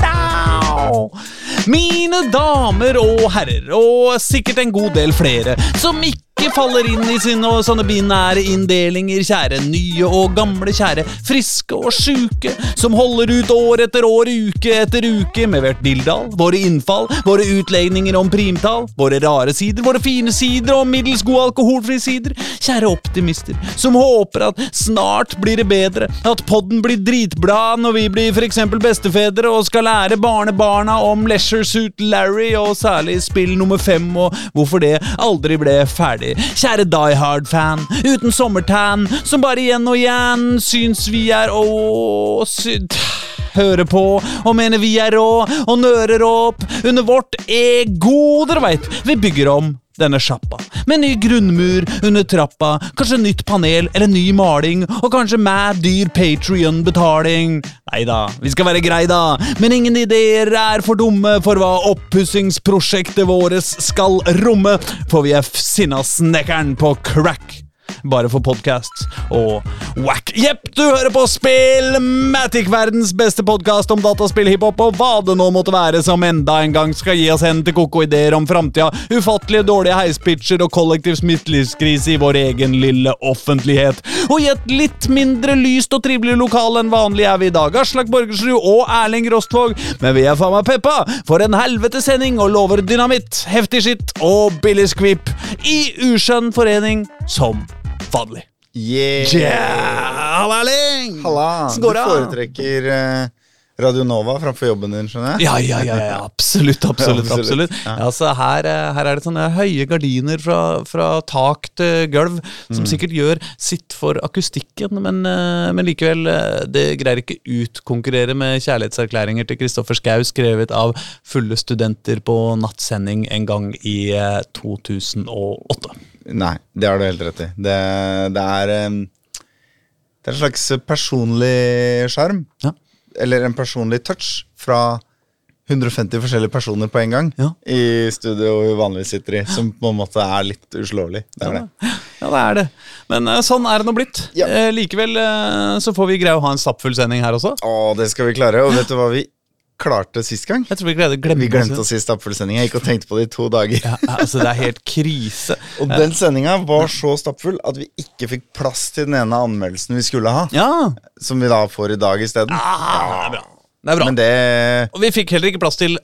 Dow. Mine damer og herrer, og sikkert en god del flere, som ikke faller inn i sine og sånne binære inndelinger, kjære nye og gamle, kjære friske og sjuke, som holder ut år etter år, uke etter uke, med hvert Bildal, våre innfall, våre utlegninger om primtall, våre rare sider, våre fine sider og middels gode alkoholfrie sider, kjære optimister, som håper at snart blir det bedre, at podden blir dritbra når vi blir for eksempel bestefedre og skal lære barnebarna om Leisure Suit Larry og særlig spill nummer fem og hvorfor det aldri ble ferdig. Kjære Die Hard-fan, uten sommertan, som bare igjen og igjen syns vi er å hører på og mener vi er rå og nører opp under vårt ego. Dere veit, vi bygger om denne sjappa. Med ny grunnmur under trappa, kanskje nytt panel eller ny maling, og kanskje mad dyr Patrion-betaling. Nei da, vi skal være grei, da, men ingen ideer er for dumme for hva oppussingsprosjektet våres skal romme, for vi er sinna snekkeren på crack bare for podcasts og whack. Jepp, du hører på Spill Matic, verdens beste podkast om dataspill, hiphop og hva det nå måtte være som enda en gang skal gi oss hen til koko-ideer om framtida, ufattelige dårlige heispitcher og kollektiv midtlivskrise i vår egen lille offentlighet. Og i et litt mindre lyst og trivelig lokal enn vanlig er vi i dag Aslak Borgersrud og Erling Rostvåg, men vi er faen meg peppa for en helvete sending og lover dynamitt, heftig skitt og billig skvip i uskjønn forening som vanlig. Yeah! Halla, Erling! Halla! Du foretrekker uh, Radio Nova framfor jobben din, skjønner jeg? Ja, ja, ja, ja, absolutt, absolutt. Ja, absolutt. absolutt. Ja, Altså, her, eh, her er det sånne høye gardiner fra, fra tak til gulv, som sikkert gjør sitt for akustikken, men, eh, men likevel, det greier ikke utkonkurrere med kjærlighetserklæringer til Kristoffer Schou, skrevet av fulle studenter på nattsending en gang i eh, 2008. Nei, det har du helt rett i. Det, det er Det er en slags personlig sjarm. Ja. Eller en personlig touch fra 150 forskjellige personer på en gang Ja. i studio vi vanligvis sitter i, som på en måte er litt uslåelig. Det er det. Ja, det er det. Men eh, sånn er det nå blitt. Ja. Eh, likevel eh, så får vi greie å ha en stappfull sending her også. Å, det skal vi klare. Og vet du hva vi klarte sist gang? Jeg tror vi glemte, glemte, Vi glemte å si stappfull sending. Jeg gikk og tenkte på det i to dager. Ja, altså Det er helt krise. Og den sendinga var så stappfull at vi ikke fikk plass til den ene anmeldelsen vi skulle ha. Ja, Som vi da får i dag isteden. ah, det er bra. Det er bra. Det Og vi fikk heller ikke plass til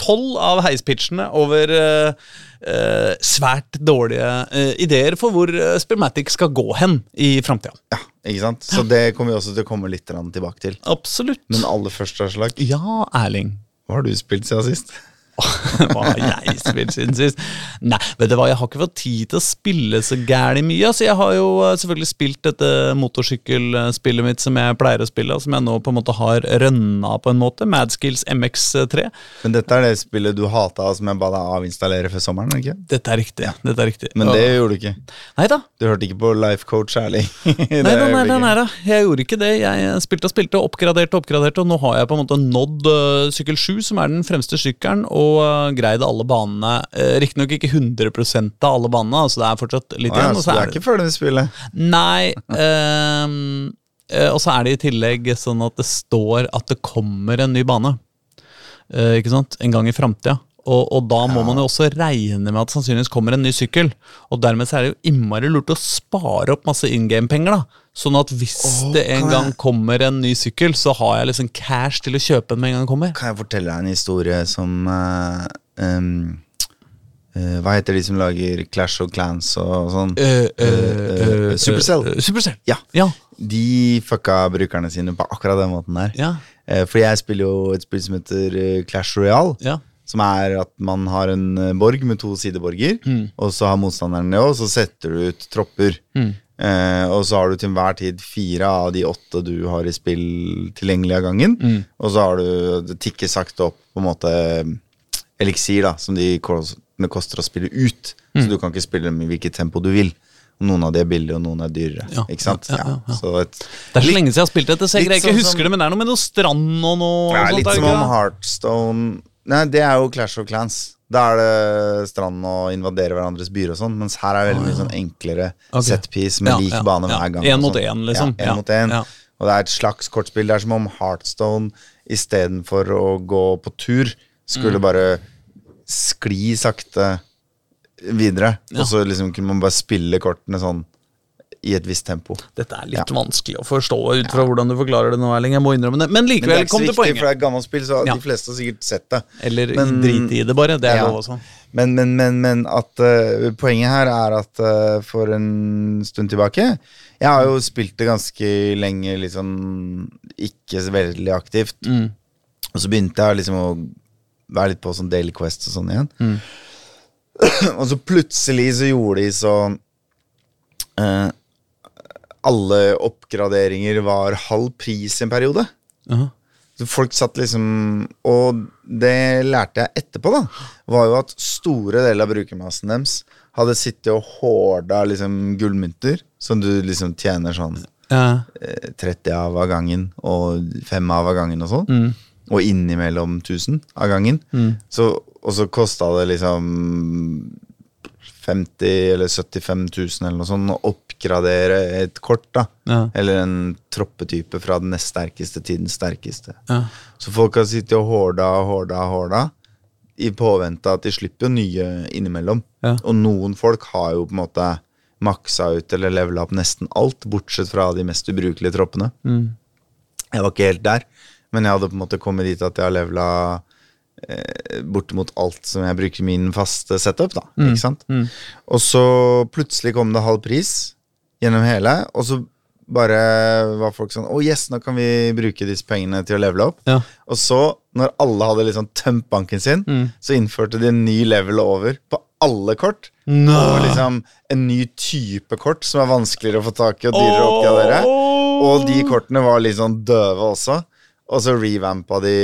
tolv av heispitchene over eh, eh, svært dårlige eh, ideer for hvor uh, Spillmatic skal gå hen i framtida. Ja, ikke sant? Så det kommer vi også til å komme litt tilbake til. Absolutt. Men aller først, Aslak, Ja, Erling. hva har du spilt siden sist? Hva har jeg spilt siden sist? Nei, vet du hva, jeg har ikke fått tid til å spille så gæli mye. Altså, jeg har jo eh, selvfølgelig spilt dette motorsykkelspillet mitt som jeg pleier å spille, som jeg nå på en måte har rønna på en måte. Madskills MX3. Men dette er det spillet du hata, som jeg ba deg avinstallere før sommeren? ikke? Dette er riktig. Dette er riktig. Men det gjorde du ikke. Nei da. Du hørte ikke på Life Coach Erling? Nei da, nei, da, nei da, jeg gjorde ikke det. Jeg spilte og spilte, oppgraderte og oppgraderte, og nå har jeg på en måte nådd uh, sykkel 7, som er den fremste sykkelen, og uh, greid alle banene. Uh, Riktignok ikke 100 av alle banene, altså det er fortsatt litt ja, igjen. så du er ikke ferdig med spillet? Nei ehm, eh, Og så er det i tillegg sånn at det står at det kommer en ny bane. Eh, ikke sant? En gang i framtida. Og, og da må man jo også regne med at det sannsynligvis kommer en ny sykkel. Og dermed så er det jo innmari lurt å spare opp masse in game-penger. da Sånn at hvis oh, det en gang jeg- kommer en ny sykkel, så har jeg liksom cash til å kjøpe den med en gang den kommer. Kan jeg fortelle deg en historie som uh, um, uh, Hva heter de som lager Clash of Clans og sånn? Uh, Supercell. Supercell. Ja. Ja. De fucka brukerne sine på akkurat den måten der. Ja. For jeg spiller jo et spill som heter Clash Royale. ja. Som er at man har en borg med to sideborger, Mm. og så har motstanderen det òg, og så setter du ut tropper. Mm. Eh, og så har du til enhver tid fire av de åtte du har i spill tilgjengelig av gangen. Og så har du tikke sakte opp på en måte eliksir, da, som de koster å spille ut. Så du kan ikke spille dem i hvilket tempo du vil. Noen av de er billige, og noen er dyrere. Ja, Ikke sant? ja, ja, et, Det er så lenge siden jeg har spilt dette, så jeg ikke sånn husker som- det, men det er noe med noe strand og noe Ja, litt som om? Heartstone Nei, det er jo Clash of Clans. Da er det strand og invadere hverandres byer og sånn, mens her er det veldig mye sånn enklere okay. setpiece med Ja, lik ja, bane hver gang. En mot sånn. en, liksom. Ja, en mot en. Og det er et slags kortspill. Det er som om Heartstone istedenfor å gå på tur, Mm. skulle bare skli sakte videre. Og så liksom kunne man bare spille kortene sånn i et visst tempo. Dette er litt Ja. vanskelig å forstå ut fra hvordan du forklarer det nå, Erling. Jeg må innrømme det. Men Men det likevel, kom til viktig, for det er et gammelt spill, så Ja. de fleste har sikkert sett det. Eller Men- drit i det, bare. Det er Ja. lov også. Men, men, men, men at uh, poenget her er at uh, for en stund tilbake Jeg har jo spilt det ganske lenge, liksom ikke veldig aktivt. Mm. Og så begynte jeg liksom å være litt på sånn Daily Quest og sånn igjen. Mm. og så plutselig så gjorde de så eh, Alle oppgraderinger var halv pris en periode. Jaha. Så folk satt liksom Og det lærte jeg etterpå, da. Var jo at store deler av brukermassen deres hadde sittet og horda liksom gullmynter, som du liksom tjener sånn Ja. eh, 30 av av gangen og 5 av av gangen og sånn. Mm. Og innimellom 1000 av gangen. Så, og så kosta det liksom 50 eller 75 000 eller noe sånt å oppgradere et kort, da. Ja. Eller en troppetype fra den nest sterkeste til den sterkeste. Ja. Så folk har sittet og horda og horda og horda i påvente at de slipper jo nye innimellom. Ja. Og noen folk har jo på en måte maksa ut eller levela opp nesten alt, bortsett fra de mest ubrukelige troppene. Mm. Jeg var ikke helt der, men jeg hadde på en måte kommet dit at jeg har levela eh, bortimot alt som jeg bruker min faste setup. da, ikke sant? Og så plutselig kom det halv pris gjennom hele, og så bare var folk sånn Å, yes, nå kan vi bruke disse pengene til å levele opp. Ja. Og så, når alle hadde liksom tømt banken sin, så innførte de en ny level over på alle kort. Nå. Og liksom en ny type kort som er vanskeligere å få tak i og dyrere å oppgradere. Og de kortene var litt sånn døve også. Og så revampa de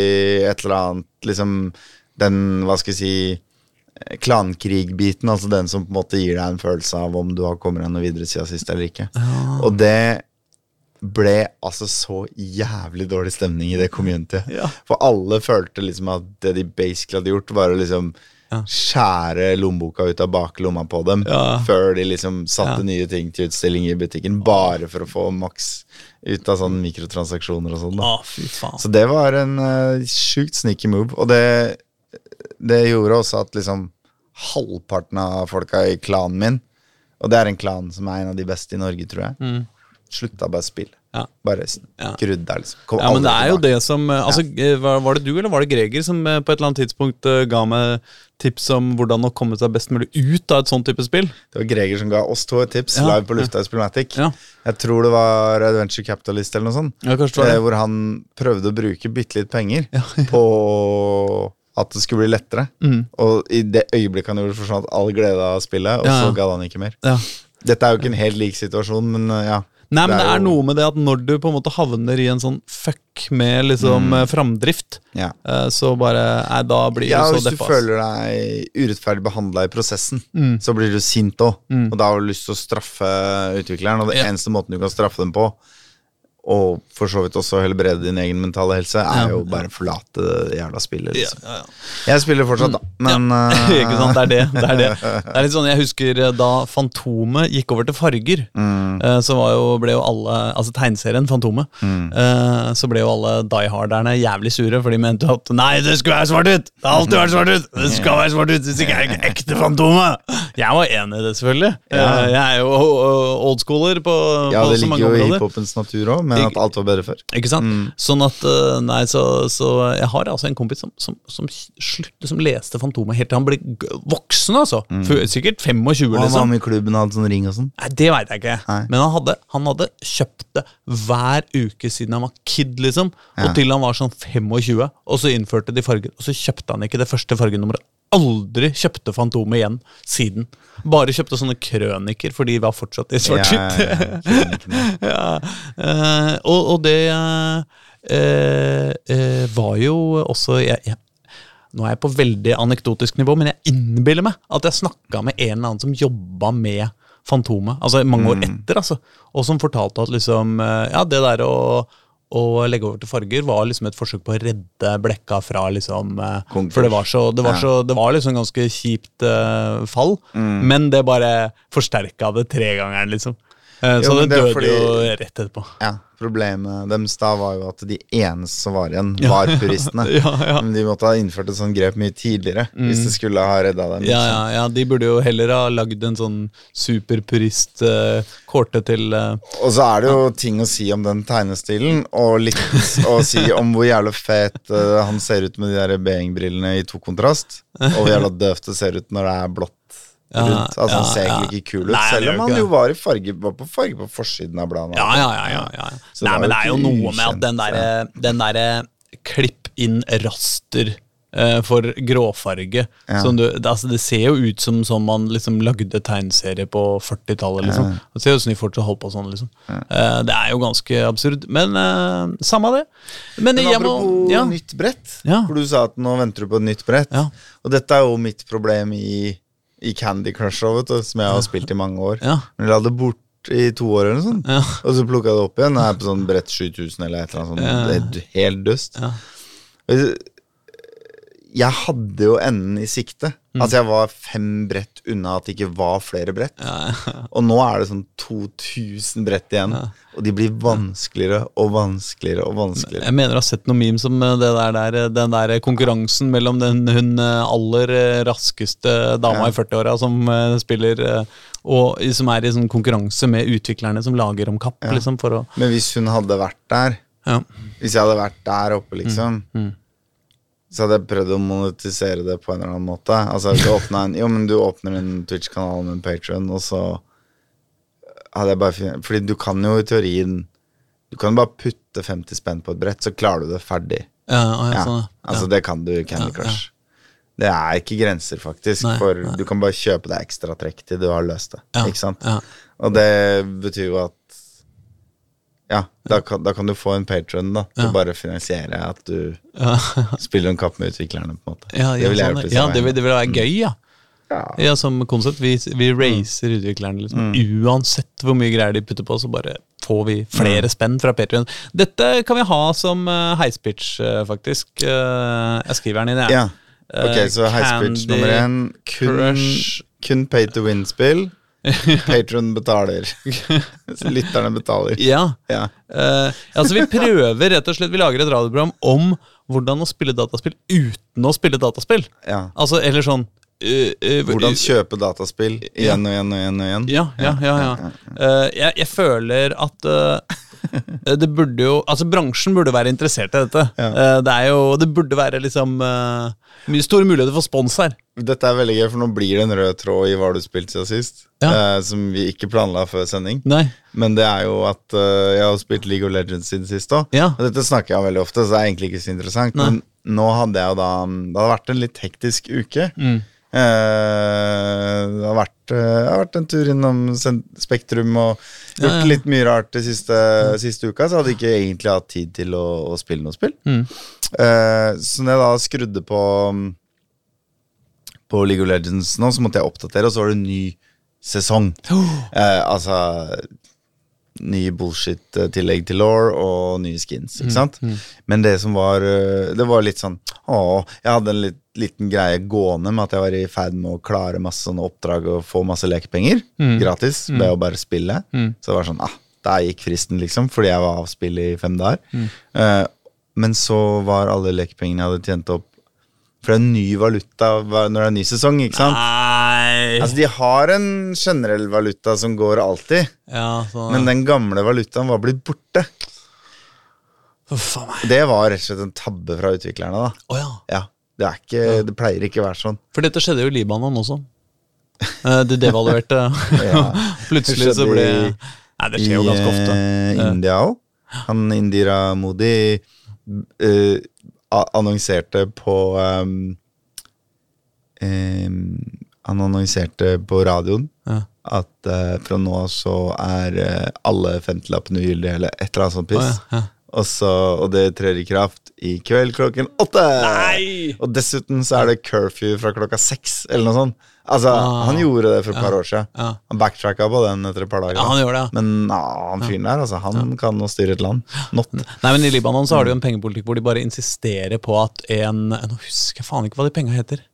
et eller annet liksom Den, hva skal jeg si Klankrig-biten, altså den som på en måte gir deg en følelse av om du har kommet deg noe videre siden sist eller ikke. Og det ble altså så jævlig dårlig stemning i det communityet. Ja. For alle følte liksom at det de basically hadde gjort, var å liksom Ja. skjære lommeboka ut av baklomma på dem Ja. før de liksom satte nye ting til utstilling i butikken, bare for å få maks ut av sånne mikrotransaksjoner og sånn. Så det var en uh, sjukt sneaky move, og det, det gjorde også at liksom halvparten av folka i klanen min, og det er en klan som er en av de beste i Norge, tror jeg, Mm. slutta bare å spille. Ja. Bare skrudd der, liksom. Kom Ja, men det er jo det som eh, Altså, eh, var, det du eller var det Greger som eh, på et eller annet tidspunkt ga meg tips om hvordan å komme seg best mulig ut av et sånt type spill? Det var Greger som ga oss to et tips Ja, live på lufta i Spillmatic. Ja. Jeg tror det var Adventure Capitalist eller noe sånt. Ja, det det. Hvor han prøvde å bruke bitte litt penger på at det skulle bli lettere. Mm. Og i det øyeblikket han gjorde det, forsvant all glede av spillet, og Ja, så gadd han ikke mer. Ja. Dette er jo ikke en helt lik situasjon, men uh, ja. Nei, men det er jo- noe med det at når du på en måte havner i en sånn fuck med liksom Mm. eh, framdrift, ja. eh, så bare Nei, da blir Ja, du så så Ja, hvis du føler deg urettferdig behandla i prosessen, Mm. så blir du sint òg. Mm. Og da har du lyst til å straffe utvikleren, og det eneste måten du kan straffe dem på, og for så vidt også helbrede din egen mentale helse, er Ja, jo bare forlate det jævla spillet. Liksom. ja, ja. Jeg spiller fortsatt, da, men ikke sant, det er det. Det er det. Det er litt sånn, Jeg husker eh, da Fantomet gikk over til farger, mm, eh, så var jo, ble jo alle Altså tegneserien Fantomet, mm. eh, så ble jo alle Die Harderne jævlig sure, for de mente at Nei, det skulle være svart ut! Det har alltid vært svart ut! Det skal være svart ut hvis ikke jeg er det ekte Fantomet! Jeg var enig i det, selvfølgelig. Ja. Jeg er jo oldschooler på, Ja, på det så ligger mange jo i hiphopens natur òg, men at alt var bedre før. Ikke sant? Mm. Sånn at, eh, nei, så, så jeg har altså en kompis som, som, som, slutt, som leste Fantomet helt til han ble voksen, altså. Før- Sikkert 25, Og han var liksom. med i klubben og hadde sånn ring og sånn. Nei, Det veit jeg ikke. Nei. Men han hadde, han hadde kjøpt det hver uke siden han var kid, liksom. Ja. Og til han var sånn 25, og så innførte de farger. Og så kjøpte han ikke det første fargenummeret aldri kjøpte Fantomet igjen siden. Bare kjøpte sånne krøniker, for de var fortsatt i svart-hvitt. Ja, ja, eh, og, og det eh, eh, var jo også jeg, jeg, Nå er jeg på veldig anekdotisk nivå, men jeg innbiller meg at jeg snakka med en eller annen som jobba med Fantomet, altså mange år etter, altså, og som fortalte at liksom eh, Ja, det der å å legge over til farger var liksom et forsøk på å redde blekka fra liksom eh, Konkurs. For det var så Det var, så, det var liksom ganske kjipt uh, fall, men det bare forsterka det tregangeren, liksom. Eh, Jo, så det det døde fordi- jo rett etterpå. Ja, Problemet deres da var jo at de eneste som var igjen, Ja. var puristene. Ja, ja. Men de måtte ha innført et sånt grep mye tidligere hvis det skulle ha redda dem. Ja, liksom. ja, ja, de burde jo heller ha lagd en sånn superpurist uh, kårte til uh, Og så er det jo ting å si om den tegnestilen, og litt å si om hvor jævla fet uh, han ser ut med de der Behring-brillene i to kontrast, og hvor jævla døvt det ser ut når det er blått Ja, rundt. Altså Han ser egentlig ikke kul ut, Nei, han selv gjør om ikke han det. jo var, i farge, var på farge på forsiden av bladene. Ja, ja, ja. ja, ja. Så Nei, det men det er jo ikke noe med at den ukjent, derre den derre klipp inn raster eh, for gråfarge Ja. som du, det, altså, det ser jo ut som sånn man liksom lagde tegneserie på 40-tallet. Liksom. Det ser ut som de fortsatt holdt på sånn. Liksom. Eh, det er jo ganske absurd. Men eh, samme det. Men, Men jeg må apropos ja. nytt brett, Ja. for du sa at nå venter du på et nytt brett. Ja. Og dette er jo mitt problem i, i Candy Crush, vet du, som jeg har spilt i mange år. Ja. Men la det bort i to år, eller noe sånt. Ja. og så plukka jeg det opp igjen. Jeg er på sånn brett 7000 eller et eller annet sånt. Det er helt dust. Ja. Jeg hadde jo enden i sikte. Mm. Altså Jeg var fem brett unna at det ikke var flere brett. Ja, Og nå er det sånn 2000 brett igjen. Og de blir vanskeligere og vanskeligere og vanskeligere. Jeg mener jeg har sett noen memes om eh, det der, der, den der konkurransen mellom den hun eh, aller eh, raskeste dama Ja. i 40-åra som eh, spiller eh, Og som er i sånn konkurranse med utviklerne som lager om kapp, liksom, Men hvis hun hadde vært der, ja. hvis jeg hadde vært der oppe, liksom, mm. Så hadde jeg prøvd å monetisere det på en eller annen måte. Altså du en, Jo, men du åpner en Twitch-kanal med Patron, og så hadde jeg bare Fordi du kan jo i teorien Du kan bare putte 50 spenn på et brett, så klarer du det ferdig. Ja, ja, sånn, ja. altså Det kan du i Candy Crush. Det er ikke grenser, faktisk. Nei, for nei. du kan bare kjøpe deg ekstra trekk til du har løst det. Ikke sant? Og det betyr jo at Ja, da kan, da kan du få en patron da til Ja. å bare finansiere at du Ja, spiller en kapp med utviklerne. på en måte ja, Det ville sånn, ja, det, vil, det vil være gøy, ja. Ja. Som konsept. Vi, vi racer utviklerne. Liksom. Uansett hvor mye greier de putter på, så bare får vi flere spenn fra Patrion. Dette kan vi ha som uh, heispitch, eh, faktisk. Eh, jeg skriver den inn, jeg. Ja. Ok, Eh, så heispitch nummer én. Kun, kun pay to win-spill. Patron betaler. Lytterne betaler. Ja. Ja. Uh, altså Vi prøver rett og slett Vi lager et radioprogram om hvordan å spille dataspill uten å spille dataspill. ja. Altså, eller sånn Uh, uh, Hvordan kjøpe dataspill igjen og igjen og igjen. og igjen Ja, ja, ja. ja. Uh, jeg, jeg føler at det burde jo Altså, bransjen burde være interessert i dette. Ja. Eh, det er jo Det burde være liksom eh, mye store muligheter for spons her. Dette er veldig gøy, for nå blir det en rød tråd i hva du spilte siden sist. Ja. eh, som vi ikke planla før sending. Nei. Men det er jo at eh, jeg har spilt League of Legends siden sist òg. Ja. Og dette snakker jeg om veldig ofte, så det er egentlig ikke så interessant. Nei. Men nå hadde jeg jo da Det hadde vært en litt hektisk uke. Mm. Eh, det har vært, eh, jeg har vært en tur innom Spektrum og gjort Ja, ja. litt mye rart det siste, siste uka, så hadde jeg ikke egentlig hatt tid til å, å spille noe spill. Mm. Eh, så når jeg da skrudde på På League of Legends nå, så måtte jeg oppdatere, og så var det en ny sesong. Eh, altså ny bullshit-tillegg til law og nye skins, ikke sant? Men det som var eh, Det var litt sånn Å, jeg hadde en litt, liten greie gående med at jeg var i ferd med å klare masse sånne oppdrag og få masse lekepenger gratis ved å bare spille. Så det var sånn ah, Der gikk fristen, liksom, fordi jeg var avspill i fem dager. Uh, men så var alle lekepengene jeg hadde tjent opp For det er en ny valuta når det er en ny sesong, ikke sant? Nei Altså, de har en generell valuta som går alltid, Ja, sånn men den gamle valutaen var blitt borte. Uff. Det var rett og slett en tabbe fra utviklerne, da. Oh, ja. Ja, det, er ikke, det pleier ikke å være sånn. For dette skjedde jo i Libanon også. Eh, De devaluerte. Plutselig så ble Nei, det skjer jo ganske ofte. I eh, India òg. Han Indira Modi a- annonserte på um, um, Han annonserte på radioen Ja. at uh, fra nå så er uh, alle 50-lappene ugyldige, eller et eller annet sånt piss. Oh, ja, ja. Og, så, og det trer i kraft i kveld klokken åtte! Nei! Og dessuten så er det curfew fra klokka seks, eller noe sånt. Altså, Ah. Han gjorde det for et par år siden. Han backtracka på den etter et par dager. Ja, han gjør det. ja. Men ah, han fyren der, altså, han kan å styre et land. Not. Nei, men I Libanon så har de jo en pengepolitikk hvor de bare insisterer på at en Nå husker jeg faen ikke hva de penga heter.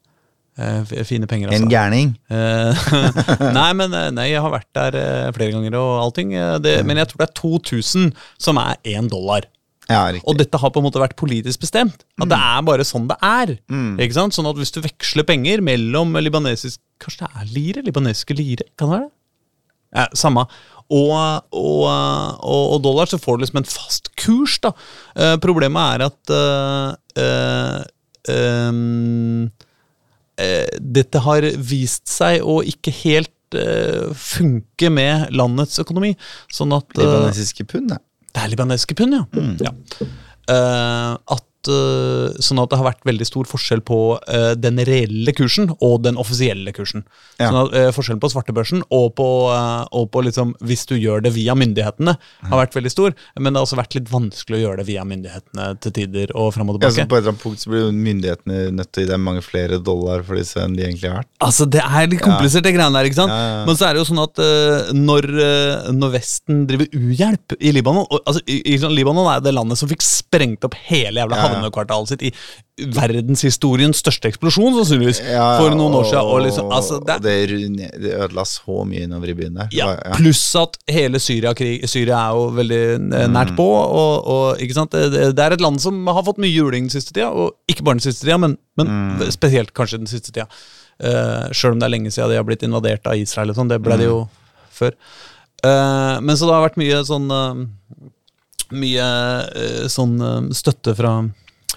Eh, fine penger, altså. En gærning. Eh, nei, men eh, nei, jeg har vært der flere ganger og allting. Det, men jeg tror det er 2000 som er én dollar. Ja. Og dette har på en måte vært politisk bestemt. At det er bare sånn det er. Ikke sant? Sånn at hvis du veksler penger mellom libanesisk Kanskje det er lire? Libanesiske lire? Kan det være det? Ja, samme. Og, og, og, dollar, så får du liksom en fast kurs, da. Eh, problemet er at eh, eh, ehm, eh, dette har vist seg å ikke helt eh, funke med landets økonomi. Sånn at eh, Libanesiske pund, ja. Det er libanesiske pund, ja. ja. Eh, at, eh, sånn at det har vært veldig stor forskjell på eh, den reelle kursen og den offisielle kursen. Ja. Sånn at eh, Forskjellen på svartebørsen og på, og på liksom, hvis du gjør det via myndighetene, har vært veldig stor. Men det har også vært litt vanskelig å gjøre det via myndighetene til tider og frem og tilbake. Ja, så på et eller annet punkt så blir myndighetene nødt til å gi deg mange flere dollar for disse enn de egentlig har vært. Altså, Det er litt komplisert, det greiene der. ikke sant? Ja, ja, ja. Men så er det jo sånn at når, når Vesten driver uhjelp i Libanon og, altså, i, i, Libanon er det landet som fikk sprengt opp hele jævla Ja, ja. havnekvartalet sitt i verdenshistoriens største eksplosjon, sannsynligvis, for noen år siden. og- liksom, altså, det, det, det ødela så mye innover i byen der. Ja, ja. Pluss at hele Syria-krig Syria er jo veldig eh, nært Mm. på. Og, og ikke sant? Det, er et land som har fått mye juling den siste tida. Og ikke bare den siste tida, men, men Mm. spesielt kanskje den siste tida. Uh, Sjøl om det er lenge siden de har blitt invadert av Israel. og sånn, Det ble de jo før. Uh, men så det har vært mye sånn uh, Mye uh, sånn eh, støtte fra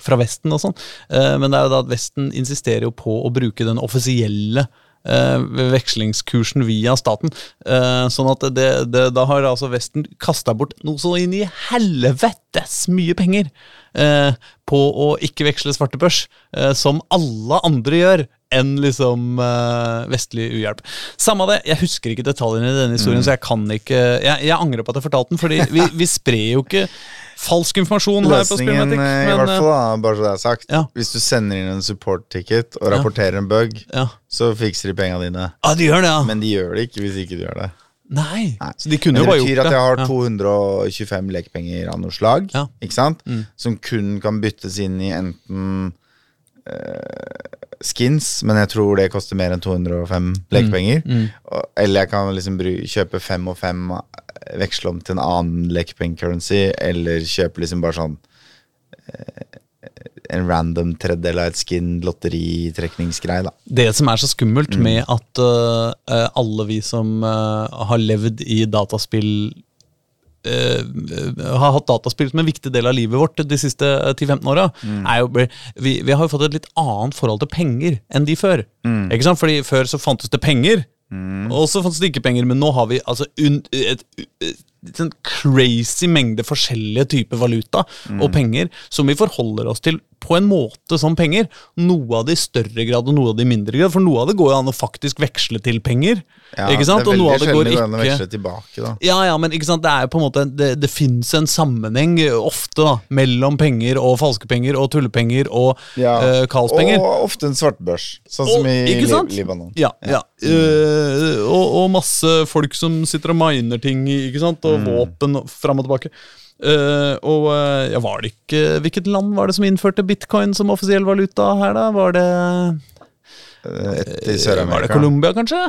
fra Vesten og sånn. Eh, men det er jo da at Vesten insisterer jo på å bruke den offisielle eh, vekslingskursen via staten. Eh, sånn at det, det, da har altså Vesten kasta bort noe så inn i helvetes mye penger på å ikke veksle svartebørs, som alle andre gjør. Enn liksom vestlig uhjelp. Samme det, jeg husker ikke detaljene i denne historien, så jeg kan ikke Jeg, jeg angrer på at jeg fortalte den, fordi vi, vi sprer jo ikke falsk informasjon her på Løsningen, Spillmatic. eh, i hvert eh, fall, da, bare så det er sagt, Ja. hvis du sender inn en support-ticket og rapporterer en bug, Ja. så fikser de penga dine. Ja, de gjør det, ja. Men de gjør det ikke hvis ikke du gjør det. Nei. Nei. Så de kunne jo det Det betyr at jeg har Ja. 225 lekepenger av noe slag, ikke sant? Mm. som kun kan byttes inn i enten eh, skins, men jeg tror det koster mer enn 205 lekepenger. Mm. mm. Eller jeg kan liksom kjøpe fem og fem, veksle om til en annen lekepenge-currency, eller kjøpe liksom bare sånn eh, en random tredjedel av et skin lotteritrekningsgreie, da. Det som er så skummelt Mm. med at uh, alle vi som uh, har levd i dataspill uh, har hatt dataspill som en viktig del av livet vårt de siste uh, 10-15 åra, Mm. vi, vi har jo fått et litt annet forhold til penger enn de før. Mm. Ikke sant? Fordi før så fantes det penger, og så fått det ikke penger, men nå har vi altså un, et, et, et en crazy mengde forskjellige typer valuta Mm. og penger som vi forholder oss til på en måte som penger. Noe av det i større grad og noe av det i mindre grad. For noe av det går jo an å faktisk veksle til penger. Ikke sant? Det er Og noe veldig det går sjelden det går å ikke veksle tilbake, da. ja, ja, men ikke sant, det er jo på en måte Det, det fins en sammenheng eh, ofte da mellom penger og falske penger og tullepenger og Ja. uh, kaospenger. Og ofte en svartbørs, sånn Og- som i sant? Libanon. Ja, ja. Eh, og, og masse folk som sitter og miner ting, ikke sant? og våpen og fram og tilbake. Uh, og ja, var det ikke Hvilket land var det som innførte bitcoin som offisiell valuta her, da? Var det Et i Var det Sør-Amerika. Colombia, kanskje?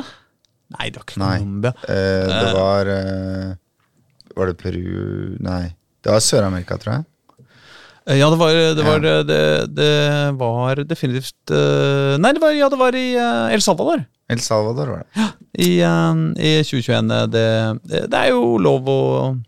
Nei, det var ikke Nei. Colombia. Eh, det Eh. var eh, Var det Peru Nei. Det var Sør-Amerika, tror jeg. Eh, Ja, det var Det var, Ja. det, det var definitivt eh, Nei, det var, ja, det var i El Salvador. El Salvador var det. I, eh, i 2021. eh, Det, det, det er jo lov å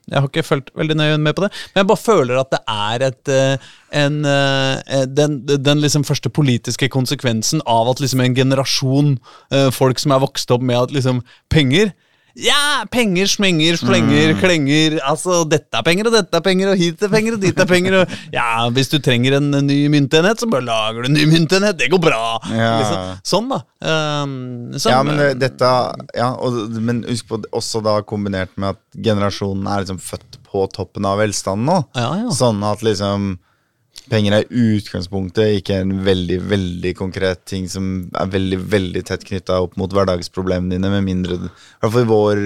Jeg har ikke fulgt veldig nøye med på det, men jeg bare føler at det er et eh, en, eh, den, den liksom første politiske konsekvensen av at liksom en generasjon eh, folk som er vokst opp med at liksom penger Ja, penger, smenger, slenger, Mm. klenger. Altså, dette er penger, og dette er penger, og hit er penger, og dit er penger. Og, ja, hvis du trenger en ny myntenhet, så bare lager du en ny myntenhet. Det går bra. Ja. Liksom. Sånn, da. Um, sånn, Ja, men det, dette Ja, og, men husk på også da kombinert med at generasjonen er liksom født på toppen av velstanden nå. Ja, ja. Sånn at liksom Penger er utgangspunktet ikke en veldig, veldig konkret ting som er veldig, veldig tett knytta opp mot hverdagsproblemene dine, med mindre I hvert fall i vår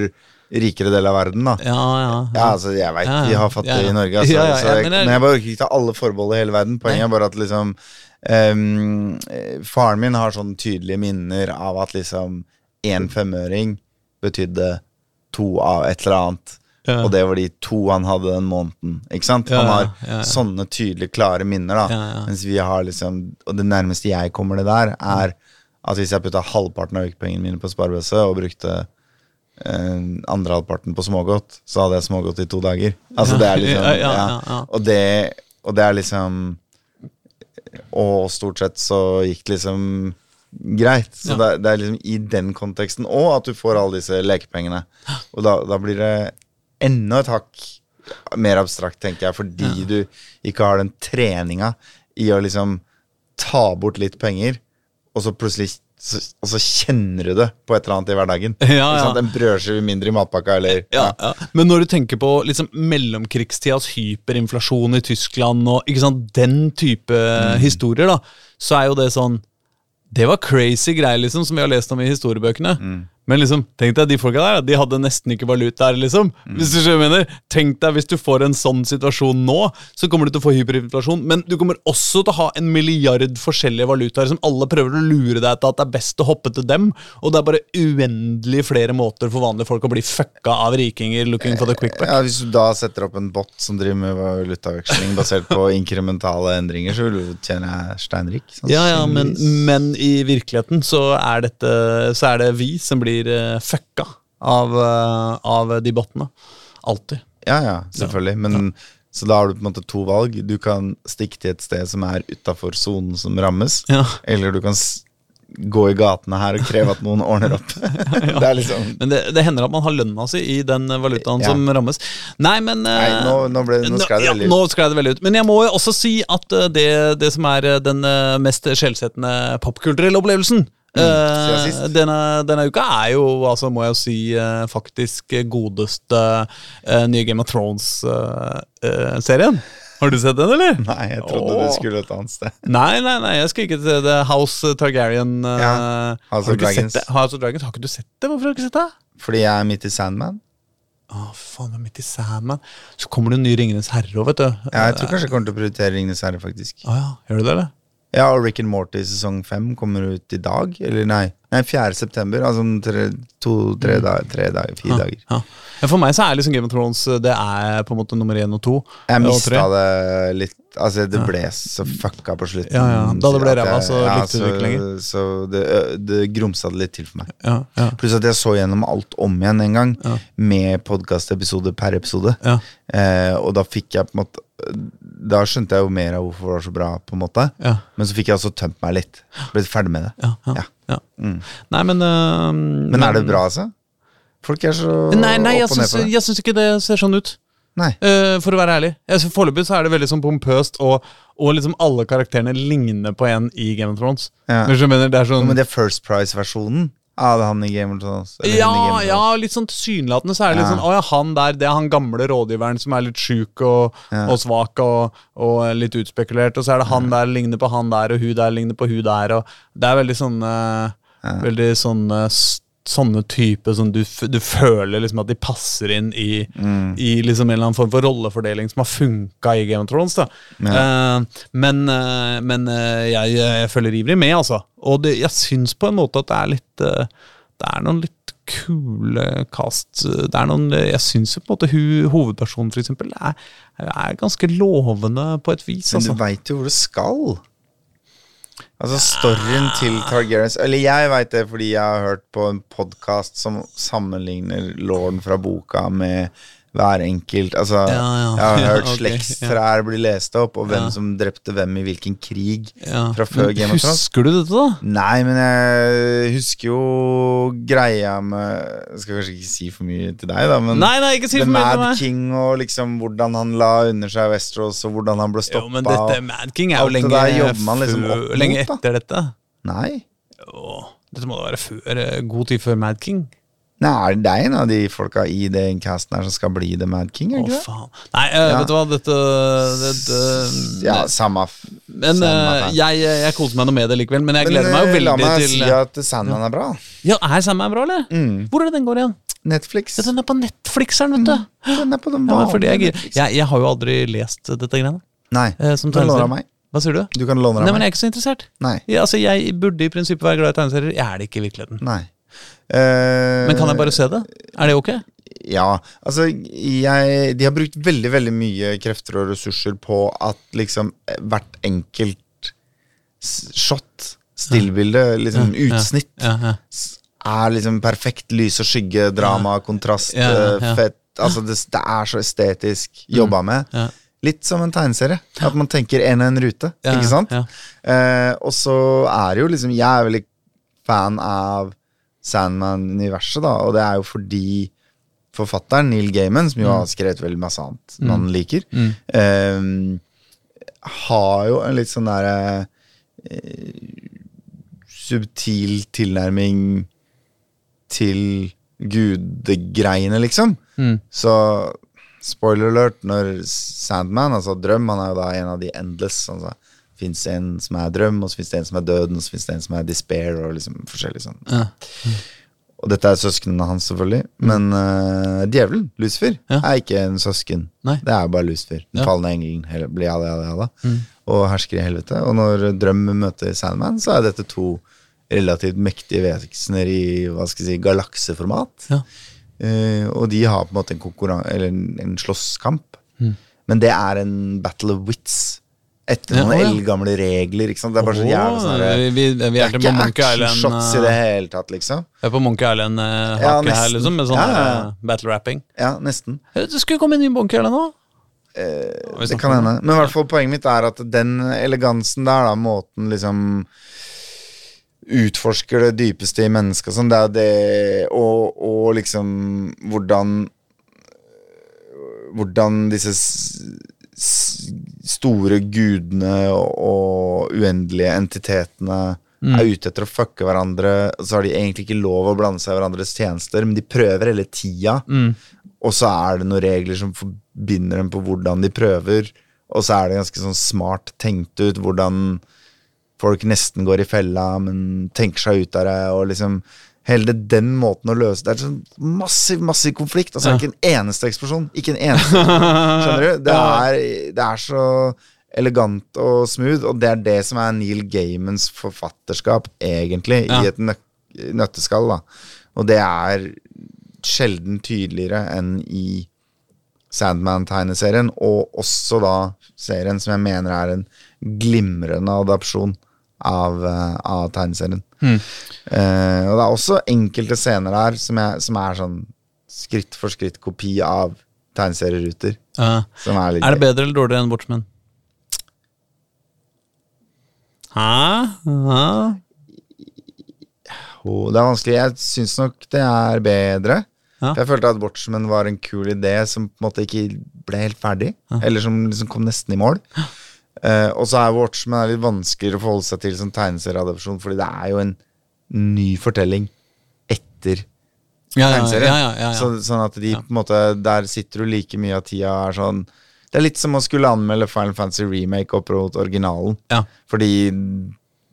rikere del av verden, da. Ja, ja. Ja, altså, jeg veit Ja, ja. vi har fattige Ja, ja. i Norge, altså, Ja, ja, så jeg, men jeg bare orker ikke ta alle forbehold i hele verden. Poenget Nei. er bare at liksom eh, Faren min har sånne tydelige minner av at liksom én femøring betydde to av et eller annet. Ja. Og det var de to han hadde den måneden. Ikke sant? Ja, Han har ja, sånne tydelige, klare minner. da. Mens vi har liksom Og det nærmeste jeg kommer det der, er at hvis jeg putta halvparten av økepengene mine på sparebøsse og brukte eh, andre halvparten på smågodt, så hadde jeg smågodt i to dager. Altså det er liksom. Og, det, og det er liksom Og stort sett så gikk det liksom greit. Så det, det er liksom i den konteksten òg at du får alle disse lekepengene. Og da, da blir det enda et hakk mer abstrakt, tenker jeg, fordi du ikke har den treninga i å liksom ta bort litt penger, og så plutselig så, og så kjenner du det på et eller annet i hverdagen. Ja, ja. En brødskive mindre i matpakka, eller Ja, ja. Men når du tenker på liksom, mellomkrigstidas hyperinflasjon i Tyskland og ikke sant, den type Mm. historier, da, så er jo det sånn Det var crazy greier, liksom, som vi har lest om i historiebøkene. Mm. Men liksom, tenk deg de folka der, de hadde nesten ikke valuta her, liksom. Mm. Hvis du mener. Tenk deg hvis du får en sånn situasjon nå, så kommer du til å få hyperinflasjon. Men du kommer også til å ha en milliard forskjellige valutaer som alle prøver å lure deg til at det er best å hoppe til dem. Og det er bare uendelig flere måter for vanlige folk å bli fucka av rikinger looking for the quick. Ja, Hvis du da setter opp en bot som driver med valutaveksling basert på inkrementale endringer, så vil du tjene steinrik. Ja, ja, men, men i virkeligheten så er, dette, så er det vi som blir uh, fucka av, eh, av de bottene. Alltid. Ja, ja, selvfølgelig. Men Så da har du på en måte to valg. Du kan stikke til et sted som er utafor sonen som rammes, Ja. eller du kan gå i gatene her og kreve at noen ordner opp. Det er liksom Men det, det hender at man har lønna si i den valutaen Ja. som rammes. Nei, men Nei, eh, nå, nå, ble, nå sklei det veldig ut. nå sklei det veldig ut. Men jeg må jo også si at eh, det, det som er eh, den eh, mest skjellsettende popkulturelle opplevelsen eh, denne, denne uka er jo, altså må jeg jo si, eh, faktisk godeste uh, nye Game of Thrones-serien. har du sett den, eller? Nei, jeg trodde Åh. du skulle et annet sted. Nei, nei, nei, jeg skal ikke til det. House Targaryen. Ja, House of Dragons. House of Dragons, Har ikke du sett det? Hvorfor har du ikke sett det? Fordi jeg er midt i Sandman. Å, faen, jeg er midt i Sandman. Så kommer det en ny Ringenes herre òg, vet du. Ja, jeg tror kanskje jeg kommer til å prioritere Ringenes herre, faktisk. Å ja, gjør du det, eller? Ja, og Rick and Morty sesong fem kommer ut i dag. Eller nei, nei 4. september. Altså om tre, to, tre dager, tre dager, fire dager. Ja. ja, For meg så er liksom Game of Thrones Det er på en måte nummer én og to. Jeg og mista det litt Altså, det ble så fucka på slutten. Ja, ja. Da det ble ræva, så likte du det ikke lenger. Så det, det grumsa det litt til for meg. Ja, ja, Pluss at jeg så gjennom alt om igjen en gang, Ja. med podkastepisode per episode. ja, Eh, og da fikk jeg på en måte Da skjønte jeg jo mer av hvorfor det var så bra, på en måte. ja, Men så fikk jeg også tømt meg litt. Ble ferdig med det. ja, ja, Ja. ja. Mm. Nei, men uh, Men er det bra, altså? Folk er så Nei, nei, opp og ned på det. jeg syns ikke det ser sånn ut. Nei. Eh, for å være ærlig. Foreløpig er det veldig sånn pompøst, og, og liksom alle karakterene ligner på en i Game of Thrones. Ja. Mener, det er sånn men det er First Price-versjonen av han i Game of Thrones. ja, of ja, litt sånn tilsynelatende så er det litt sånn Å ja, han der, det er han gamle rådgiveren som er litt sjuk og, og svak og, og litt utspekulert, og så er det han der ligner på han der, og hun der ligner på hun der, og det er veldig sånn eh, Veldig sånn s- Sånne typer som du, du føler liksom at de passer inn i, Mm. i liksom en eller annen form for rollefordeling som har funka i Game of Thrones. da Eh, Men, uh, men uh, jeg, jeg følger ivrig med, altså. Og det, jeg syns på en måte at det er litt Det er noen litt kule cast. Det er noen, jeg syns jo på en måte hun, hovedpersonen, for eksempel, er, er ganske lovende på et vis. Men Altså. du veit jo hvor det skal. Altså Storyen til Targaryens Eller jeg veit det fordi jeg har hørt på en podkast som sammenligner lorden fra boka med hver enkelt Altså, Ja, ja. jeg har Ja, hørt ok, slektstrær bli lest opp, og hvem Ja. som drepte hvem i hvilken krig. Ja. Fra før Men Game of Thrones? Husker du dette, da? Nei, men jeg husker jo greia med Jeg skal kanskje ikke si for mye til deg, da, men Nei, nei, ikke si The for mye Mad meg. King og liksom hvordan han la under seg Westeros, og hvordan han ble Jo, men dette Mad King er jo lenge, der liksom mot, lenge etter dette. Nei. Jo, dette må da være før, eh, god tid før Mad King. Nei, det er en av de folka i den casten her som skal bli The Mad King, Å, er det ikke faen. Nei, eh, Ja. vet du hva, dette, dette Ja, samme Men samme uh, jeg, jeg koser meg noe med det likevel. Men jeg Men gleder meg jo eh, veldig la meg til si at Sandman er bra. Ja, Er Sandman bra, eller? Mm. Hvor er det den går igjen? Netflix. Ja, Den er på Netflixeren, vet du. Den er på den Ja, jeg, Netflix. jeg, jeg har jo aldri lest dette greiene. Nei, eh, som du kan låne av meg. Hva sier du? Du kan låne av meg. Nei, men. Jeg er ikke så interessert. Nei. Ja, altså, Jeg burde i prinsippet være glad i tegneserier. Jeg er det ikke i virkeligheten. Nei. Eh, Men kan jeg bare se det? Er det ok? Ja, altså jeg, De har brukt veldig veldig mye krefter og ressurser på at liksom hvert enkelt shot, stillbilde, liksom utsnitt, Ja, ja. er liksom perfekt lys og skygge, drama, kontrast, Ja, ja. fett Altså det, det er så estetisk jobba med. Ja. Litt som en tegneserie. At man tenker en og en rute, Ja, ikke sant? ja. Eh, og så er det jo liksom Jeg er veldig fan av Sandman-universet, da, og det er jo fordi forfatteren Neil Gaiman, som jo har skrevet veldig masse annet man liker, eh, har jo en litt sånn derre eh, subtil tilnærming til gudegreiene, liksom. Mm. Så spoiler alert, når Sandman, altså Drøm, han er jo da en av de endless. Altså, fins en som er drøm, og så fins det en som er døden, og så fins det en som er despair, og liksom forskjellig sånn. Ja. Og dette er søsknene hans, selvfølgelig. Men uh, djevelen, Lucifer, Ja. er ikke en søsken. Nei. Det er bare Lucifer. Den Ja. falne engelen. hele- bli alle, alle, alle, Og hersker i helvete. Og når Drøm møter Sandman, så er dette to relativt mektige vesener i hva skal jeg si, galakseformat. Ja. Uh, og de har på en måte en Eller en, en slåsskamp. Men det er en battle of wits. Etter noen ja. eldgamle regler. Ikke sant? Det er bare så jævlig sånn Åh, vi, vi, vi Det er ikke actionshots i eh, det hele tatt, liksom. Vi er på Monkey Island-hake Ja, her, liksom, med sånn Ja, eh, battle-rapping. Ja, nesten. Det skulle komme en ny Monkey Island nå. Det kan hende. Men i hvert fall poenget mitt er at den elegansen der, da, måten liksom Utforsker det dypeste i mennesket, sånn, det er det og, og liksom hvordan Hvordan disse store gudene og uendelige entitetene er ute etter å fucke hverandre. Så har de egentlig ikke lov å blande seg i hverandres tjenester, men de prøver hele tida. Og så er det noen regler som forbinder dem på hvordan de prøver. Og så er det ganske sånn smart tenkt ut hvordan folk nesten går i fella, men tenker seg ut av det. Og liksom Hele den måten å løse Det er sånn massiv, massiv konflikt. Altså Ja. Ikke en eneste eksplosjon. Ikke en eneste Skjønner du? Det er, det er så elegant og smooth, og det er det som er Neil Gaimans forfatterskap, egentlig, Ja. i et nø nøtteskall. da Og det er sjelden tydeligere enn i Sandman-tegneserien, og også da serien som jeg mener er en glimrende adopsjon av, eh, av tegneserien. Eh, og det er også enkelte scener der som, jeg, som er sånn skritt for skritt kopi av tegneserieruter. Uh, Som er Er det bedre eller dårligere enn Watchmen? Hæ? Hæ? Oh, det er vanskelig. Jeg syns nok det er bedre. Ja. For Jeg følte at Watchmen var en kul idé som på en måte ikke ble helt ferdig. Eller som liksom kom nesten i mål. Eh, og så er Watchmen er litt vanskeligere å forholde seg til som tegneserieadopsjon, fordi det er jo en ny fortelling etter Ja, tegneserien. ja, ja. Så, sånn at de på en måte Der sitter du like mye av tida er sånn Det er litt som å skulle anmelde Final Fantasy Remake opp mot originalen. Ja. Fordi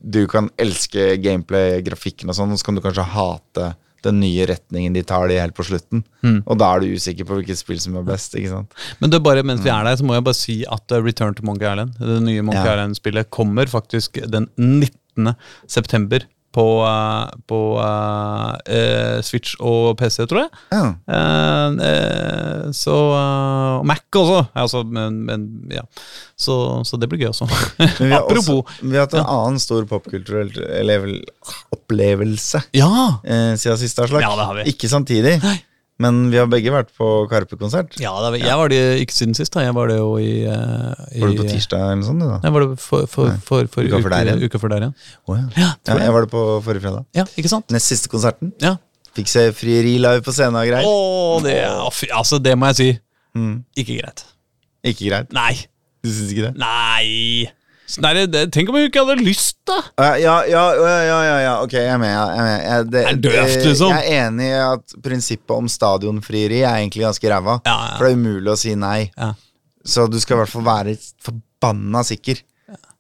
du kan elske gameplay, grafikken og sånn, og så kan du kanskje hate den nye retningen de tar det helt på slutten. Mm. Og da er du usikker på hvilket spill som er best. ikke sant? Men det er bare mens vi er der, så må jeg bare si at uh, Return to Monkey Island, det nye Monkey Ja. Island-spillet, kommer faktisk den 19. september på, uh, på uh, Switch og PC, tror jeg. Ja. Uh, eh, så uh, Mac også. Altså, men, men ja. Så, så det blir gøy også. Vi Apropos. også, vi har hatt en annen stor popkulturell opplevelse Ja! eh, siden siste slag. Ja, det har vi. Ikke samtidig, Men vi har begge vært på Karpe-konsert. Ja, er- jeg var det ikke siden sist. da Jeg var det jo i, eh, i Var du på tirsdag eller noe sånt? da? Jeg var det for, for, for, for Uka før der igjen. uka før der igjen. Oh, ja. Ja, Ja, jeg. var det på forrige fredag. Ja, ikke sant? Nest siste konserten. Ja. Fikk se frieri live på scenen og greier. Å, det, altså, det må jeg si. Mm. Ikke greit. Ikke greit. Nei. Du syns ikke det? Nei. Nei, det, tenk om hun ikke hadde lyst, da! Ja, ja, ja, ja, ja, ok, jeg er med. Jeg er, med. Jeg, det, Er døvt, liksom. jeg er enig i at prinsippet om stadionfrieri er egentlig ganske ræva. Ja, ja. For det er umulig å si nei. Ja. Så du skal i hvert fall være forbanna sikker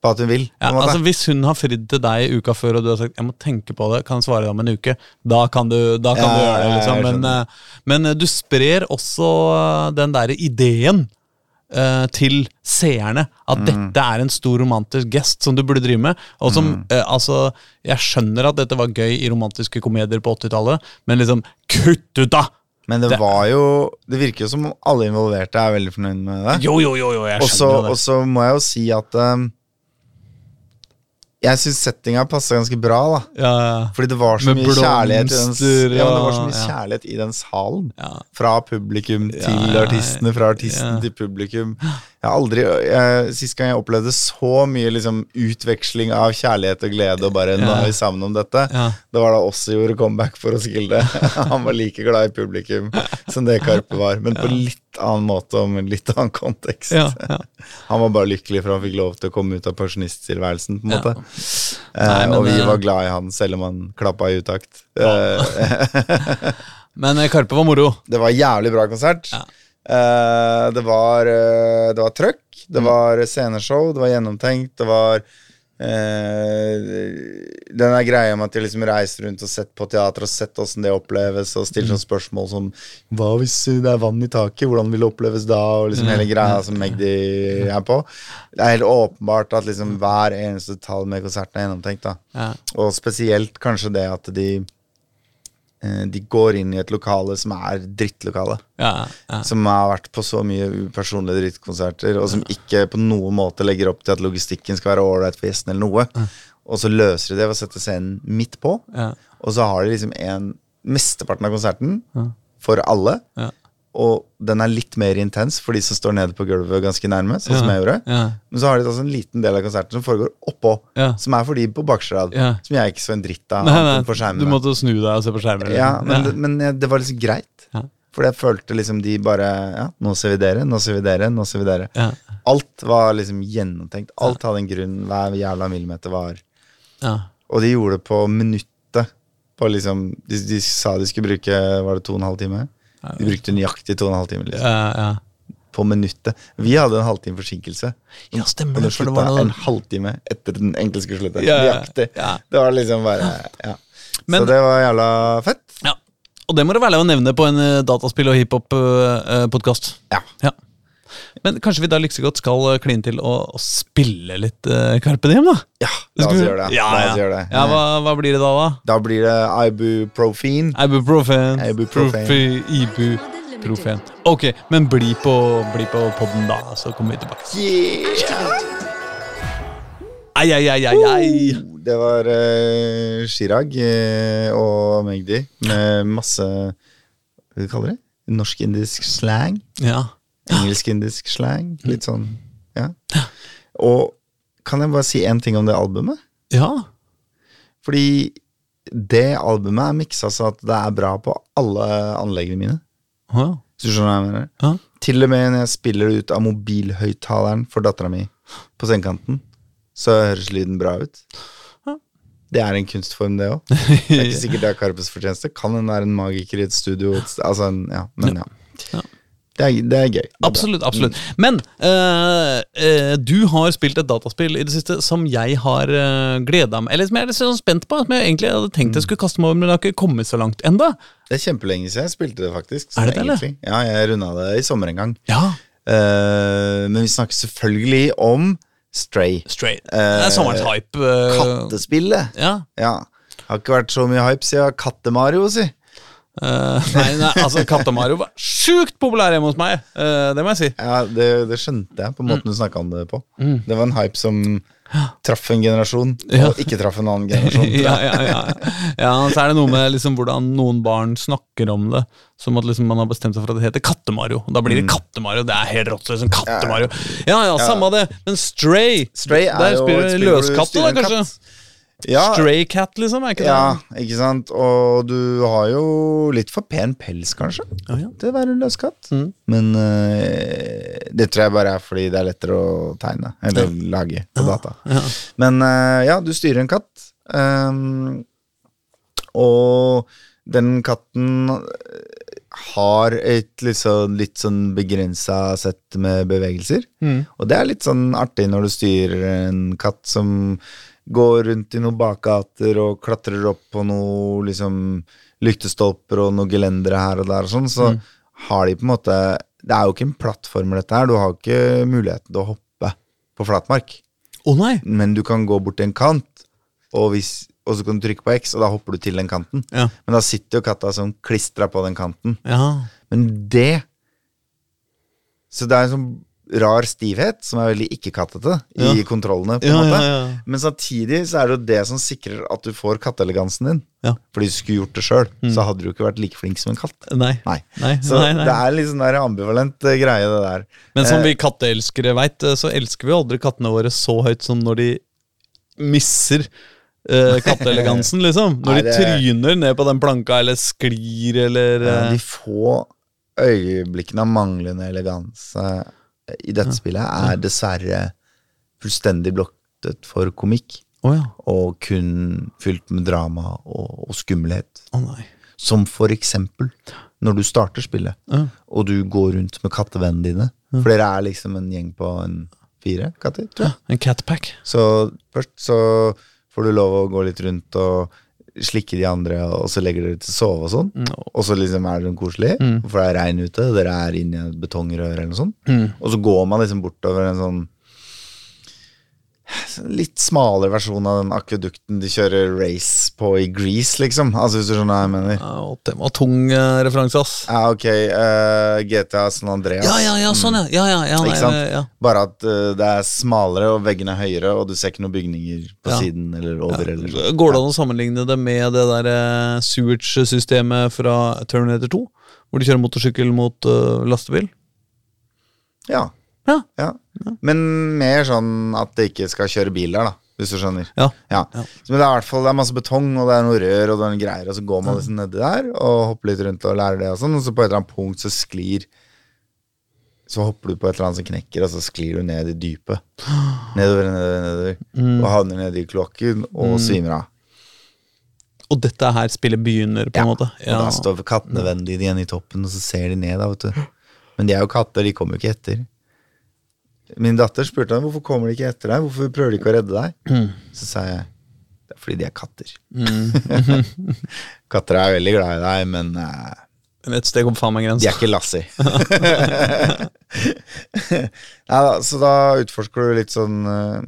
på at hun vil. Ja, altså Hvis hun har fridd til deg uka før, og du har sagt 'jeg må tenke på det', kan svare deg om en uke, da kan du, da kan du gjøre det. liksom Men, eh, men eh, du sprer også eh, den derre ideen eh, til seerne at Mm. dette er en stor romantisk gest som du burde drive med. Og som, Mm. uh, altså Jeg skjønner at dette var gøy i romantiske komedier på 80-tallet, men liksom Kutt ut, da! Men det, det- var jo Det virker jo som alle involverte er veldig fornøyd med det. Jo, jo, jo, jo jeg Og så skjønner jo og så må jeg jo si at um, Jeg syns settinga passa ganske bra, da. Ja, ja. Fordi det var så Med mye kjærlighet i den, blomster, ja, men det var så mye kjærlighet i den salen. Fra publikum til artistene, fra artisten til publikum. Jeg har aldri jeg, Sist gang jeg opplevde så mye liksom, utveksling av kjærlighet og glede og bare 'nå er vi sammen om dette', Ja. det var da også gjorde comeback for oss Gilde. Han var like glad i publikum som det Karpe var, men på litt annen måte og med litt annen kontekst. Ja, ja. Han var bare lykkelig for han fikk lov til å komme ut av pensjonisttilværelsen, på en Ja. måte. Nei, Eh, men, og vi eh, var glad i han, selv om han klappa i utakt. Eh, Men Karpe var moro. det var jævlig bra konsert. Ja. Eh, det var uh, Det var trøkk, det Mm. var sceneshow, det var gjennomtenkt, det var uh, Den der greia med at de liksom reiser rundt og sett på teater og sett åssen det oppleves, og stiller Mm. sånne spørsmål som Hva hvis det er vann i taket? Hvordan vil det oppleves da? Og liksom hele greia som Magdi er på. Det er helt åpenbart at liksom hver eneste detalj med konserten er gjennomtenkt. da Ja. og spesielt kanskje det at de eh, De går inn i et lokale som er drittlokale. Ja, ja. Som har vært på så mye upersonlige drittkonserter, og som ikke på noen måte legger opp til at logistikken skal være ålreit for gjestene, eller noe. Og så løser de det ved å sette scenen midt på, Ja. og så har de liksom en Mesteparten av konserten Ja. for alle. Ja. Og den er litt mer intens for de som står nede på gulvet ganske nærme, sånn som jeg gjorde. Ja. Men så har de altså en liten del av konserten som foregår oppå, Ja. som er for de på bakerste rad. Ja. Som jeg ikke så en dritt av Nei, nei, på skjermen. du måtte snu deg og se på skjermen. Ja, men, ja. men det var liksom greit. Ja. For jeg følte liksom de bare Ja, nå ser vi dere, nå ser vi dere, nå ser vi dere. Ja. Alt var liksom gjennomtenkt. Alt hadde en grunn. Hver jævla millimeter var Ja. Og de gjorde det på minuttet. På liksom de, de sa de skulle bruke Var det to og en halv time? De brukte nøyaktig to og en halv time. Liksom, Ja, ja. på minuttet. Vi hadde en halvtime forsinkelse. ja, stemmer det. For det var noe en halvtime etter den enkelte skulle slutte. Ja, ja, ja. Det var liksom bare Ja. Men- Så det var jævla fett. ja. Og det må det være lov å nevne på en eh, dataspill- og hiphop-podkast. Ja. Ja. Men kanskje vi da like godt skal eh, kline til å, å spille litt uh, Carpe Diem, da? Ja, la oss vi- gjøre det. Ja, ja. Gjør det. ja hva, hva blir det da, da? Da blir det ibuprofen. Ibuprofen. Ibuprofen. Ibuprofen. Ok, men bli på, bli på podden da, så kommer vi tilbake. Yeah! Ai, ai, ai, ai, ai. Det var uh, Chirag og Magdi med masse Hva kaller vi det? Norsk-indisk slang. Ja. Engelsk-indisk slang. Litt sånn, ja. Og kan jeg bare si én ting om det albumet? Ja. Fordi det albumet er miksa så at det er bra på alle anleggene mine. Ja. Hvis du skjønner hva jeg mener? Ja. Til og med når jeg spiller det ut av mobilhøyttaleren for dattera mi på sengekanten, så høres lyden bra ut. Ja. Det er en kunstform, det òg. Det er ikke sikkert det er Karpes fortjeneste. Kan det er en magiker i et studio. Altså, en- ja, men ja. Det, er, det er gøy. Det er. Absolutt. absolutt Men øh, øh, du har spilt et dataspill i det siste som jeg har øh, gleda meg Eller som jeg er litt sånn spent på. Som jeg egentlig hadde tenkt jeg skulle kaste meg over, men det har ikke kommet så langt enda Det er kjempelenge siden jeg spilte det, faktisk. så Er det det, eller? Ja, jeg runda det i sommer en gang. Ja. Uh, men vi snakker selvfølgelig om Stray. Stray. Uh, det er sommerens hype. Uh, Kattespillet. Ja. Ja. Har ikke vært så mye hype siden Katte-Mario, si. Eh, nei, nei, altså Katte-Mario var sjukt populær hjemme hos meg. Uh, det må jeg si. Ja, det, det skjønte jeg på måten du snakka om det på. Det var en hype som traff en generasjon, Ja. og ikke traff en annen generasjon. ja, ja, ja. ja, så er det noe med liksom hvordan noen barn snakker om det. Som at liksom man har bestemt seg for at det heter Katte-Mario. Da blir det Katte-Mario. Det er helt rått. Liksom, Katte-Mario. Ja, ja, samme det. Men Stray, Stray er der jo spiller styrer da, kanskje? katt. Ja, Stray cat, liksom? Er ikke det? ja, ikke sant. Og du har jo litt for pen pels, kanskje, Ja, ja. til å være en løskatt. Mm. Men eh, det tror jeg bare er fordi det er lettere å tegne, eller lage på data. ja. Men eh, ja, du styrer en katt. ehm, og den katten har et liksom, litt sånn begrensa sett med bevegelser. Mm. Og det er litt sånn artig når du styrer en katt som går rundt i noen bakgater og klatrer opp på noen liksom lyktestolper og noen gelendere her og der og sånn, så har de på en måte Det er jo ikke en plattform, dette her. Du har ikke muligheten til å hoppe på flatmark. Nei! Men du kan gå bort til en kant, og, hvis, og så kan du trykke på X, og da hopper du til den kanten. Ja. Men da sitter jo katta sånn klistra på den kanten. ja. Men det Så det er sånn rar stivhet som er veldig ikke-kattete i Ja. kontrollene. på Ja, en måte ja, ja. Men samtidig så er det jo det som sikrer at du får katteelegansen din. Ja. Mm. Fordi du skulle gjort det sjøl, så hadde du ikke vært like flink som en katt. Nei. Nei. Nei, Så nei, det er litt sånn der ambivalent eh, greie, det der. Men som Eh, vi katteelskere veit, så elsker vi aldri kattene våre så høyt som når de misser Uh, katteelegansen, liksom. Når Nei, de tryner ned på den planka, eller sklir, eller Ja, eh, de få øyeblikkene av manglende eleganse i dette spillet er dessverre fullstendig blottet for komikk. Oh, ja. Og kun fylt med drama og, og skummelhet. Oh, nei. Som for eksempel når du starter spillet, Ja. og du går rundt med kattevennene dine. For dere er liksom en gjeng på en fire katter, tror jeg. En catpack. Så først så får du lov å gå litt rundt og slikke de andre, og så legger dere til å sove og sånn. Mm. Og så liksom er det sånn koselig, for det er regn ute, dere er inni et betongrør eller noe sånt. Mm. Og så går man liksom bortover en sånn litt smalere versjon av den akvedukten de kjører race på i Grease, liksom. Altså hvis du skjønner hva jeg mener. Ja, og det var tung uh, referanse, ass. Ja, ok. Uh, GTA San Andreas. Ja, ja, ja, sånn, ja. ja, ja, ja, nei, Ikke sant? ja. Bare at uh, det er smalere, og veggene er høyere, og du ser ikke noen bygninger på siden eller over. Eller sånn. Går det an å sammenligne det med det der uh, sewage-systemet fra Terminator 2? Hvor de kjører motorsykkel mot eh, lastebil? Ja. Ja. ja. Men mer sånn at det ikke skal kjøre bil der, da. Hvis du skjønner. Ja. Ja. Så, men det er hvert fall det er masse betong, og det er noe rør, og det er noen greier, og så går man liksom nedi der og hopper litt rundt og lærer det, og sånn, og så på et eller annet punkt så sklir Så hopper du på et eller annet som knekker, og så sklir du ned i dypet. Nedover, nedover, nedover. Og havner ned i kloakken og svimer av. Og dette her spillet begynner, på en måte. Ja. Og da står kattene vennlig igjen i toppen, og så ser de ned, da, vet du. Men de er jo katter, de kommer jo ikke etter. Min datter spurte meg hvorfor kommer de ikke etter deg, hvorfor prøver de ikke å redde deg? Så sa jeg det er fordi de er katter. katter er veldig glad i deg, men uh, Et steg opp faen meg de er ikke Lassie. Da, så da utforsker du litt sånn uh,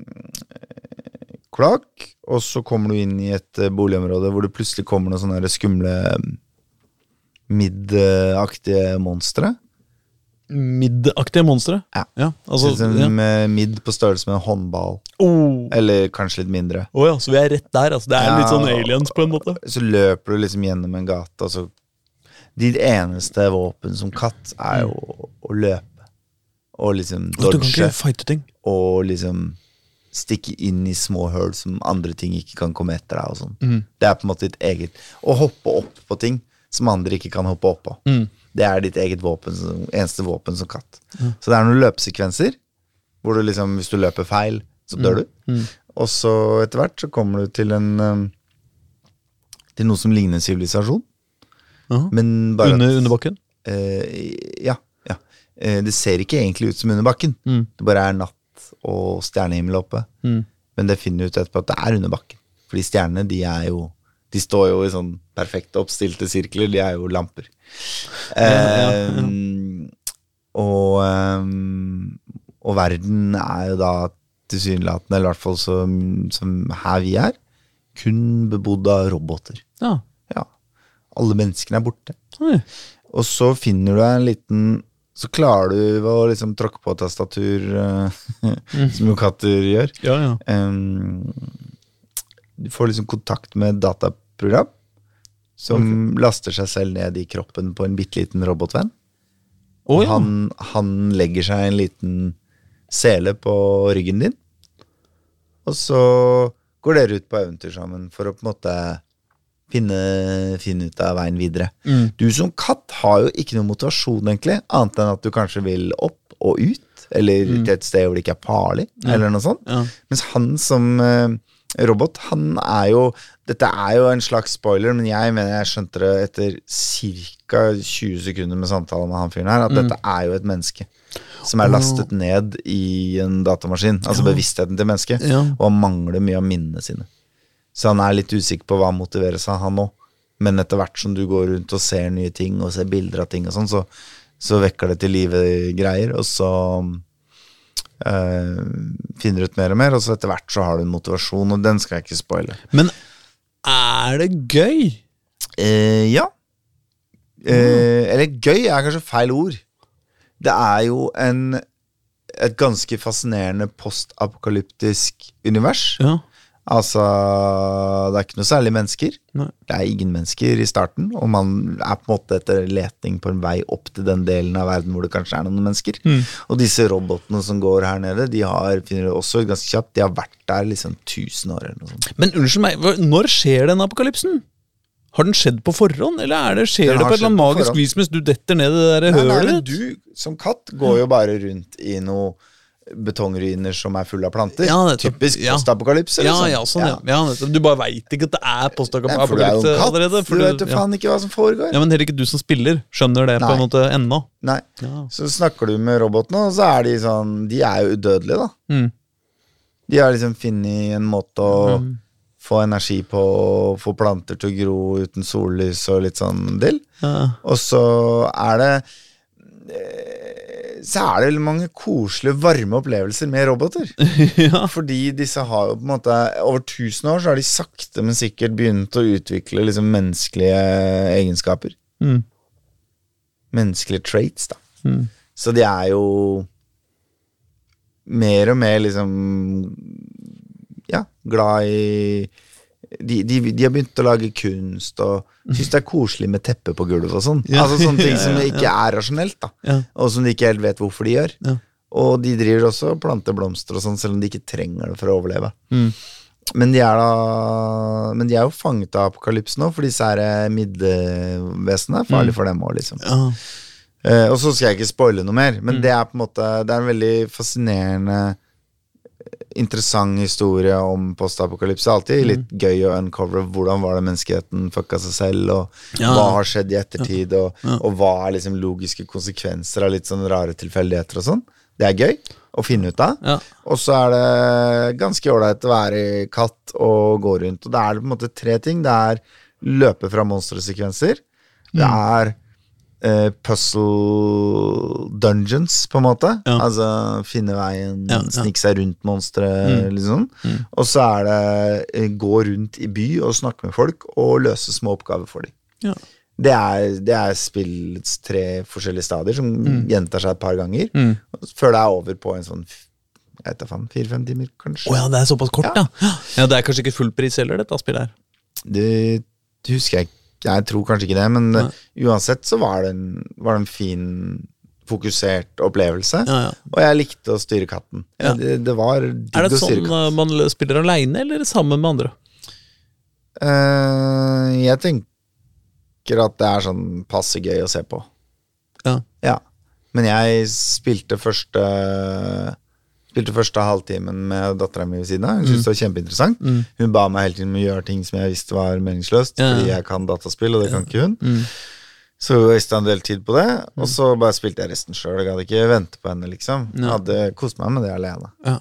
kloakk, og så kommer du inn i et eh, boligområde hvor det plutselig kommer noen sånne skumle middaktige monstre. Midd-aktige monstre. Ja. ja altså, ja. Midd på størrelse med en håndball, Oh. eller kanskje litt mindre. Oh, ja, så vi er rett der. Altså. Det er litt sånn aliens, på en måte. Så løper du liksom gjennom en gate, og så Ditt eneste våpen som katt er jo å løpe. Og liksom kan dodge. og liksom stikke inn i små høl som andre ting ikke kan komme etter deg. og sånn. Det er på en måte ditt eget Å hoppe opp på ting som andre ikke kan hoppe opp på. Det er ditt eget våpen, eneste våpen som katt. Så det er noen løpesekvenser hvor du liksom, hvis du løper feil, så dør du. Og så etter hvert så kommer du til en um, Til noe som ligner sivilisasjon. Uh -huh. Under, under bakken. Eh, ja. ja. Eh, det ser ikke egentlig ut som under bakken. Det bare er natt og stjernehimmel oppe. Men det finner du ut etterpå at det er under bakken. Fordi stjernene, de er jo De står jo i sånn perfekt oppstilte sirkler. De er jo lamper. Eh, Og, eh, og verden er jo da tilsynelatende, eller i hvert fall som, som her vi er, kun bebodd av roboter. Ja. Ja. Alle menneskene er borte. Og så finner du en liten så klarer du å liksom tråkke på tastatur, eh, som jo katter gjør. Ja, ja. Um, du får liksom kontakt med et dataprogram som laster seg selv ned i kroppen på en bitte liten robotvenn. Oh, ja. han, han legger seg en liten sele på ryggen din, og så går dere ut på eventyr sammen for å på en måte finne, finne ut av veien videre. Mm. Du som katt har jo ikke noe motivasjon, egentlig, annet enn at du kanskje vil opp og ut, eller til et sted hvor det ikke er farlig, eller noe sånt. Mm. Ja. Mens han som eh, robot, han er jo Dette er jo en slags spoiler, men jeg mener jeg skjønte det etter ca. 20 sekunder med samtale med han fyren her, at Mm. dette er jo et menneske som er lastet ned i en datamaskin. Altså bevisstheten til mennesket. Ja. Og han mangler mye av minnene sine. Så han er litt usikker på hva motiveres av han nå. Men etter hvert som du går rundt og ser nye ting og ser bilder av ting og sånn, så, så vekker det til live greier, og så eh, finner ut mer og mer, og så etter hvert så har du en motivasjon, og den skal jeg ikke spoile. Men er det gøy? Uh, ja. Eh, eller gøy er kanskje feil ord. Det er jo en, et ganske fascinerende postapokalyptisk univers. Ja. Altså, det er ikke noe særlig mennesker. Nei. Det er ingen mennesker i starten, og man er på en måte etter leting på en vei opp til den delen av verden hvor det kanskje er noen mennesker. Og disse robotene som går her nede, de har, finner du også ganske kjapt, de har vært der liksom 1000 år eller noe sånt. Men unnskyld meg, når skjer den apokalypsen? Har den skjedd på forhånd, eller er det, skjer Den det på et eller annet magisk forhånd. vis mens du detter ned i det der hølet du som katt går jo bare rundt i noe betongruiner som er fulle av planter. Ja. Typisk Ja. postapokalypse. Ja, liksom. ja, sånn, ja. Du bare veit ikke at det er Nei, postapokalypse allerede. for du vet jo faen ikke hva som foregår. ja, Men heller ikke du som spiller skjønner det på en måte ennå. Nei. Så snakker du med robotene, og så er de sånn De er jo udødelige, da. Mm. De har liksom funnet en måte å få energi på, få planter til å gro uten sollys og litt sånn dill. Ja. Og så er det eh, Så er det veldig mange koselige, varme opplevelser med roboter. ja. Fordi disse har jo på en måte Over 1000 år så har de sakte, men sikkert begynt å utvikle liksom menneskelige egenskaper. Mm. Menneskelige traits, da. Mm. Så de er jo mer og mer liksom Ja, glad i de, de, de har begynt å lage kunst og syns det er koselig med teppe på gulvet og sånn. Ja. Altså sånne ting Ja, som ikke er rasjonelt, da. Og som de ikke helt vet hvorfor de gjør. Ja. Og de driver også og planter blomster og sånn, selv om de ikke trenger det for å overleve. Mm. Men de er da Men de er jo fanget av apokalypsen nå, for disse her eh, middelvesenene er farlig for dem òg, liksom. Ja. Eh, og så skal jeg ikke spoile noe mer, Mm. men det er på en måte Det er en veldig fascinerende Interessant historie om postapokalypse. Alltid Mm. litt gøy å uncovere hvordan var det menneskeheten fucka seg selv, og Ja. hva har skjedd i ettertid, og, Ja. og hva er liksom logiske konsekvenser av litt sånne rare tilfeldigheter og sånn. Det er gøy å finne ut av. Ja. Og så er det ganske ålreit å være katt og gå rundt. Og da er det på en måte tre ting. Det er løpe fra monstersekvenser. Det Mm. er eh, puzzle dungeons, på en måte. Ja. Altså finne veien, Ja, ja. snike seg rundt monstre, liksom. Og så er det uh, gå rundt i by og snakke med folk og løse små oppgaver for dem. Ja. Det er, det er spillets tre forskjellige stadier som gjentar seg et par ganger. Mm. Før det er over på en sånn jeg vet da faen, fire-fem timer, kanskje. Oh, ja, det er såpass kort, ja. Ja. ja. Det er kanskje ikke full pris heller, dette spillet her. Det, det husker jeg ikke. Jeg tror kanskje ikke det, men Nei. eh, uansett så var det, en, var det en fin, fokusert opplevelse. Ja, ja. Og jeg likte å styre katten. Ja. Det, det var digg Er det å styre sånn katten. uh, man spiller aleine, eller sammen med andre? Uh, jeg tenker at det er sånn passe gøy å se på. Ja. Ja. Men jeg spilte første Spilte første halvtimen med dattera mi ved siden av. Hun syntes det var kjempeinteressant. Hun ba meg hele tiden om å gjøre ting som jeg visste var meningsløst, Ja. fordi jeg kan dataspill, og det kan ikke hun. Mm. Så wastet en del tid på det, og så bare spilte jeg resten sjøl. Jeg hadde ikke vente på henne, liksom. Jeg hadde kost meg med det alene. Ja.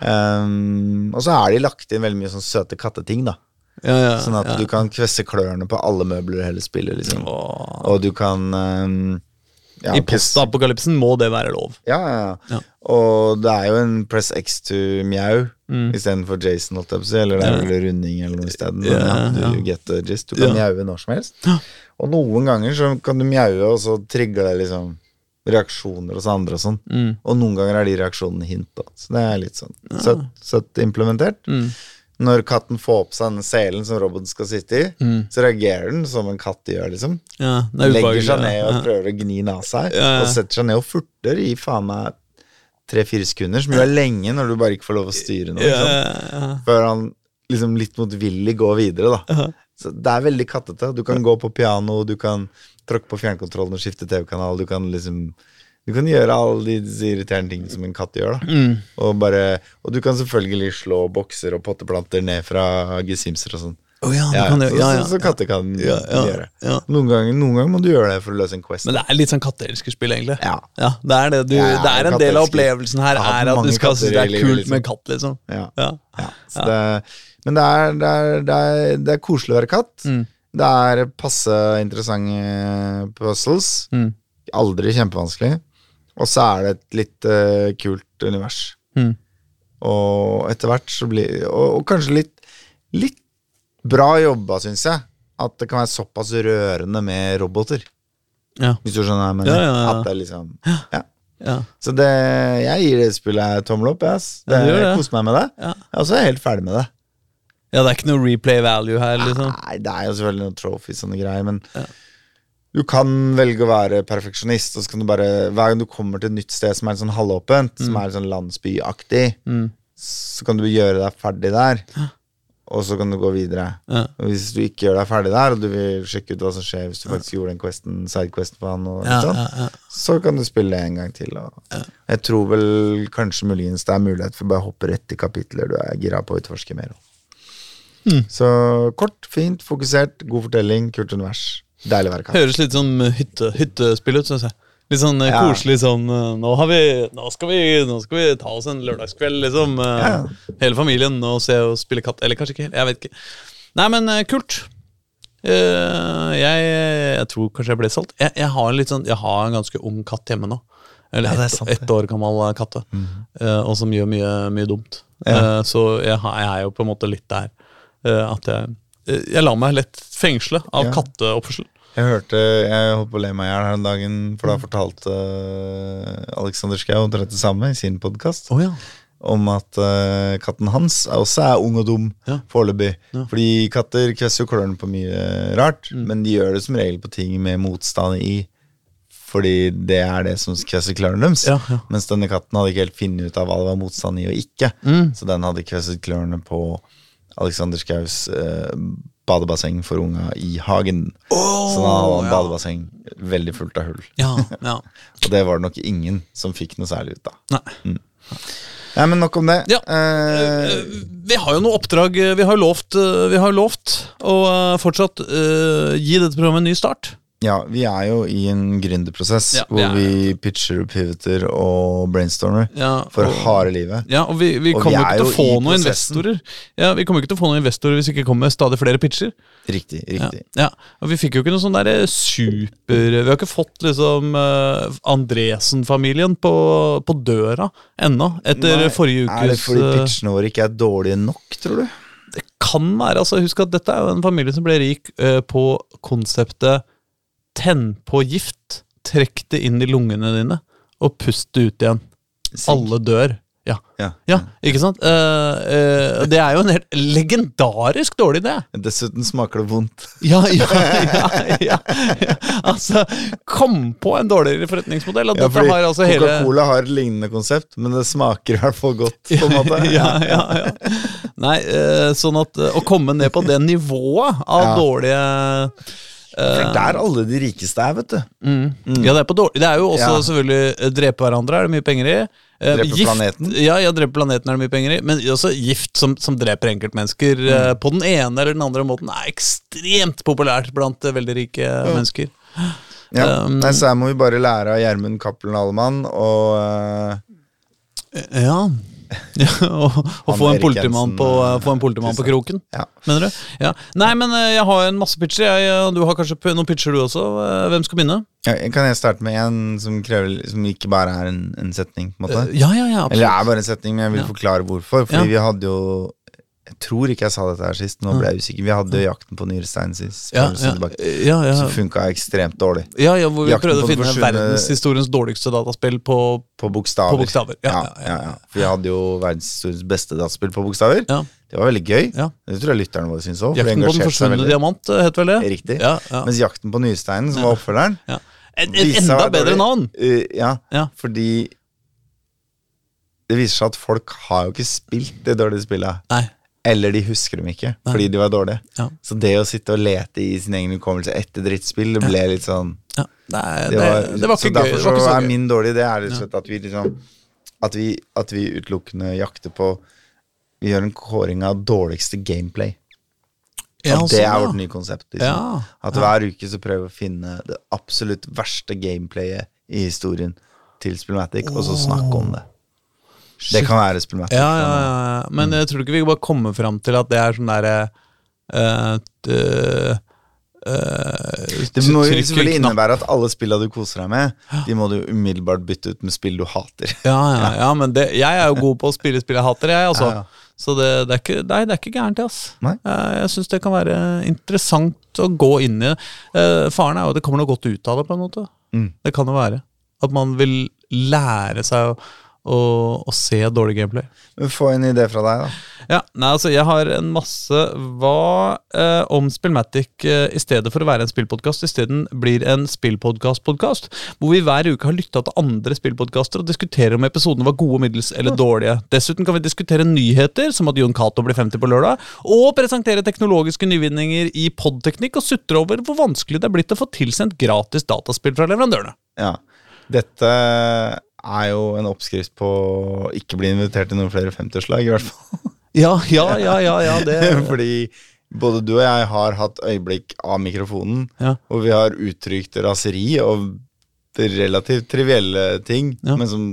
Um, og så er de lagt inn veldig mye sånn søte katteting, da. Ja, ja, Sånn at ja. du kan kvesse klørne på alle møbler i hele spillet, liksom. Og du kan um, ja, I postapokalypsen må det være lov. Ja, ja, ja. Og det er jo en press X to mjau Mm. istedenfor Jason. Eller det er vel runding eller noe isteden. Men Ja, du get the gist. Du kan Ja. mjaue når som helst. Og noen ganger så kan du mjaue, og så trigger det liksom reaksjoner hos andre og sånn. Mm. Og noen ganger er de reaksjonene hint, da. Så det er litt sånn søtt, søtt implementert. Mm. Når katten får på seg den selen som roboten skal sitte i, Mm. så reagerer den som en katt gjør, liksom. Ja, er Legger seg ned og prøver å gni av seg, og setter seg ned og furter i faen meg tre-fire sekunder, som jo er lenge når du bare ikke får lov å styre noe. Liksom. Før han liksom litt motvillig går videre, da. Ja. Så det er veldig kattete. Du kan gå på piano, du kan tråkke på fjernkontrollen og skifte TV-kanal, du kan liksom Du kan gjøre alle de, disse irriterende tingene som en katt gjør, da. Mm. Og, bare, og du kan selvfølgelig slå bokser og potteplanter ned fra gesimser og sånn. Oh, ja, Ja, kan så, ja, ja. så, så katter kan gjøre. ja. Noen, ganger, noen ganger må du gjøre det for å løse en quest. Men det er litt sånn katteelskerspill, egentlig. Ja. Ja, det er det. Du, det er en del av opplevelsen her er at du skal synes det er kult liksom. med katt, liksom. Ja. Ja. Ja, så det, men det er, det, er, det, er, det er koselig å være katt. Mm. Det er passe interessante puzzles. Mm. Aldri kjempevanskelig. Og så er det et litt uh, kult univers. Mm. Og etter hvert så blir Og, og kanskje litt, litt bra jobba, syns jeg. At det kan være såpass rørende med roboter. Ja. Hvis du skjønner hva jeg mener. Ja, ja. At det er liksom ja. Ja. Så det, jeg gir det spillet tommel opp. Yes. Det, Ja, jeg koser meg med det. Ja. så er jeg helt ferdig med det. ja, det er ikke noe replay value her, liksom. Nei, det er jo selvfølgelig noen trophies og sånne greier, men Ja. Du kan velge å være perfeksjonist, og så kan du bare Hver gang du kommer til et nytt sted som er sånn halvåpent, som er sånn landsbyaktig, Mm. så kan du gjøre deg ferdig der, og så kan du gå videre. Ja. Og hvis du ikke gjør deg ferdig der, og du vil sjekke ut hva som skjer hvis du faktisk gjorde den questen, sidequesten på han, og Ja, sånn, ja, ja. så kan du spille en gang til. Jeg tror vel kanskje muligens det er mulighet for å bare hoppe rett i kapitler du er gira på å utforske mer. Mm. Så kort, fint, fokusert, god fortelling, kult univers. Deilig å være. Høres litt sånn hytte, hyttespill ut, syns jeg. Litt sånn eh, Ja. koselig sånn eh, nå, har vi, nå, skal vi, nå skal vi ta oss en lørdagskveld, liksom. eh, Ja. Hele familien og se og spille katt. Eller kanskje ikke helt. Jeg vet ikke. Nei, men eh, kult. Eh, jeg, jeg tror kanskje jeg ble solgt. Jeg, jeg, har en sånn, jeg har en ganske ung katt hjemme nå. Eller er ett sant, ett år gammel katt katte. eh, og som gjør mye, mye dumt. Eh, så jeg, er jo på en måte litt der eh, at jeg eh, Jeg lar meg lett fengsle av katteoppførsel. Jeg hørte, jeg holdt på å le meg i hjel her en dagen, for da fortalte uh, Alexander Schou omtrent det samme i sin podkast. Oh, ja. Om at uh, katten hans også er ung og dum Ja. foreløpig. Ja. Fordi katter kvesser jo klørne på mye rart, Mm. men de gjør det som regel på ting med motstand i. Fordi det er det som kvesser klørne deres. Ja. Mens denne katten hadde ikke helt funnet ut av hva det var motstand i og ikke. Mm. Så den hadde kvesset klørne på Alexander Schous eh, badebasseng for unga i hagen. så da hadde han ja. badebasseng veldig fullt av hull. Ja, ja. Og det var det nok ingen som fikk noe særlig ut av. Nei. Nei, men nok om det. Ja. Eh, Vi har jo noe oppdrag. eh, Vi har lovt, eh, vi har lovt å eh, fortsatt uh, gi dette programmet en ny start. Ja, vi er jo i en gründerprosess Ja, hvor vi pitcher og pivoter og brainstormer Ja, for og- harde livet. Ja, og vi, vi Og kommer vi ikke til å få noen prosessen. investorer Ja, Vi kommer ikke til å få noen investorer hvis vi ikke kommer stadig flere pitcher. Riktig. Riktig. ja. Og vi fikk jo ikke noe sånn derre super Vi har ikke fått liksom uh, Andresen-familien på, på døra ennå, etter Nei, forrige Er det fordi eh, pitchene våre ikke er dårlige nok, tror du? Det kan være, altså Husk at dette er jo en familie som ble rik uh, på konseptet Tenn på gift, trekk det inn i lungene dine, og pust det ut igjen. Sink. Alle dør. Ja, Ja. ja ikke sant? Uh, uh, det er jo en helt legendarisk dårlig idé. Dessuten smaker det vondt. Ja, ja, ja, ja. Altså, kom på en dårligere forretningsmodell. Ja, dette har altså hele Coca-Cola har et lignende konsept, men det smaker i hvert fall godt. på en måte ja, ja, ja. Nei, uh, sånn at å komme ned på det nivået av dårlige For det er alle de rikeste er, vet du. mm. Ja, det er, på dårlig. det er jo også Ja. selvfølgelig eh, drepe hverandre er det mye penger i. Drepe Drepe planeten. Ja, ja, drepe planeten er det mye penger i. Men også gift som, som dreper enkeltmennesker eh, Mm. på den ene eller den andre måten, er ekstremt populært blant eh, veldig rike mennesker. Ja. Um, Nei, så her må vi bare lære av Gjermund Cappelen Allemann og uh, Ja. ja og og få en politimann på, eh, eh, en politimann på kroken. Ja. Mener du? Ja. Nei, men eh, jeg har en masse pitcher. Jeg, du har kanskje noen pitcher du også. Eh, Hvem skal begynne? ja, Kan jeg starte med en som, krever, som ikke bare er en, en setning? på en måte? Eh, Ja, ja, absolutt Eller er bare en setning, men jeg vil forklare hvorfor. Fordi vi hadde jo Jeg tror ikke jeg sa dette her sist. Nå ble jeg usikker. Vi hadde Jakten på nyrestein sist. Ja, ja, ja, ja. Som funka ekstremt dårlig. ja, ja hvor vi Jakten prøvde å finne forsvunne- verdenshistoriens dårligste dataspill på På bokstaver. På bokstaver, ja. For vi hadde jo verdenshistoriens beste dataspill på bokstaver. Ja. Det var veldig gøy. Ja. Det tror jeg lytterne våre syns òg. Jakten på den forsvunne diamant, eh, het vel det? Riktig. Ja, ja. Mens Jakten på nyresteinen, som var oppfølgeren ja. En, en enda bedre navn! Uh, ja, Ja. fordi det viser seg at folk har jo ikke spilt det dårlige spillet. Nei. Eller de husker dem ikke, fordi de var dårlige. Ja. Så det å sitte og lete i sin egen hukommelse etter drittspill, det ble litt sånn Ja. Det, er- det var, det var Så ikke gøy. derfor så så er gøy. min dårlige idé er rett og slett at vi liksom at vi, at vi utelukkende jakter på Vi gjør en kåring av dårligste gameplay. Ja, altså, det er ja. vårt nye konsept. Liksom. Ja, At hver uke så prøver vi å finne det absolutt verste gameplayet i historien til Spillmatic, og så snakke om det. Det kan være Spillmatic. Ja, ja, ja, Men Men jeg tror ikke vi bare kommer fram til at det er sånn derre uh, Det må jo selvfølgelig innebære at alle spillene du koser deg med, de må du umiddelbart bytte ut med spill du hater. Ja, ja, ja, men det, jeg er jo god på å spille spill jeg hater, jeg, altså. Så det, det, er ikke, nei, det er ikke gærent, ass. Nei. Jeg syns det kan være interessant å gå inn i Faren er jo at det kommer noe godt ut av det, på en måte. Mm. Det kan jo være. At man vil lære seg å, å, å se dårlig gameplay. Få en idé fra deg, da. Ja, nei, altså Jeg har en masse Hva eh, om Spillmatic eh, i stedet for å være en spillpodkast isteden blir en spillpodkast-podkast? Hvor vi hver uke har lytta til andre spillpodkaster og diskuterer om episodene var gode, middels eller dårlige. Dessuten kan vi diskutere nyheter, som at Jon Cato blir 50 på lørdag, og presentere teknologiske nyvinninger i podteknikk og sutre over hvor vanskelig det er blitt å få tilsendt gratis dataspill fra leverandørene. Ja. Dette er jo en oppskrift på å ikke bli invitert til noen flere 50-årslag, i hvert fall. Ja, ja, ja, ja, ja det Fordi både du og jeg har hatt øyeblikk av mikrofonen, Ja. og vi har uttrykt raseri og relativt trivielle ting, Ja. men som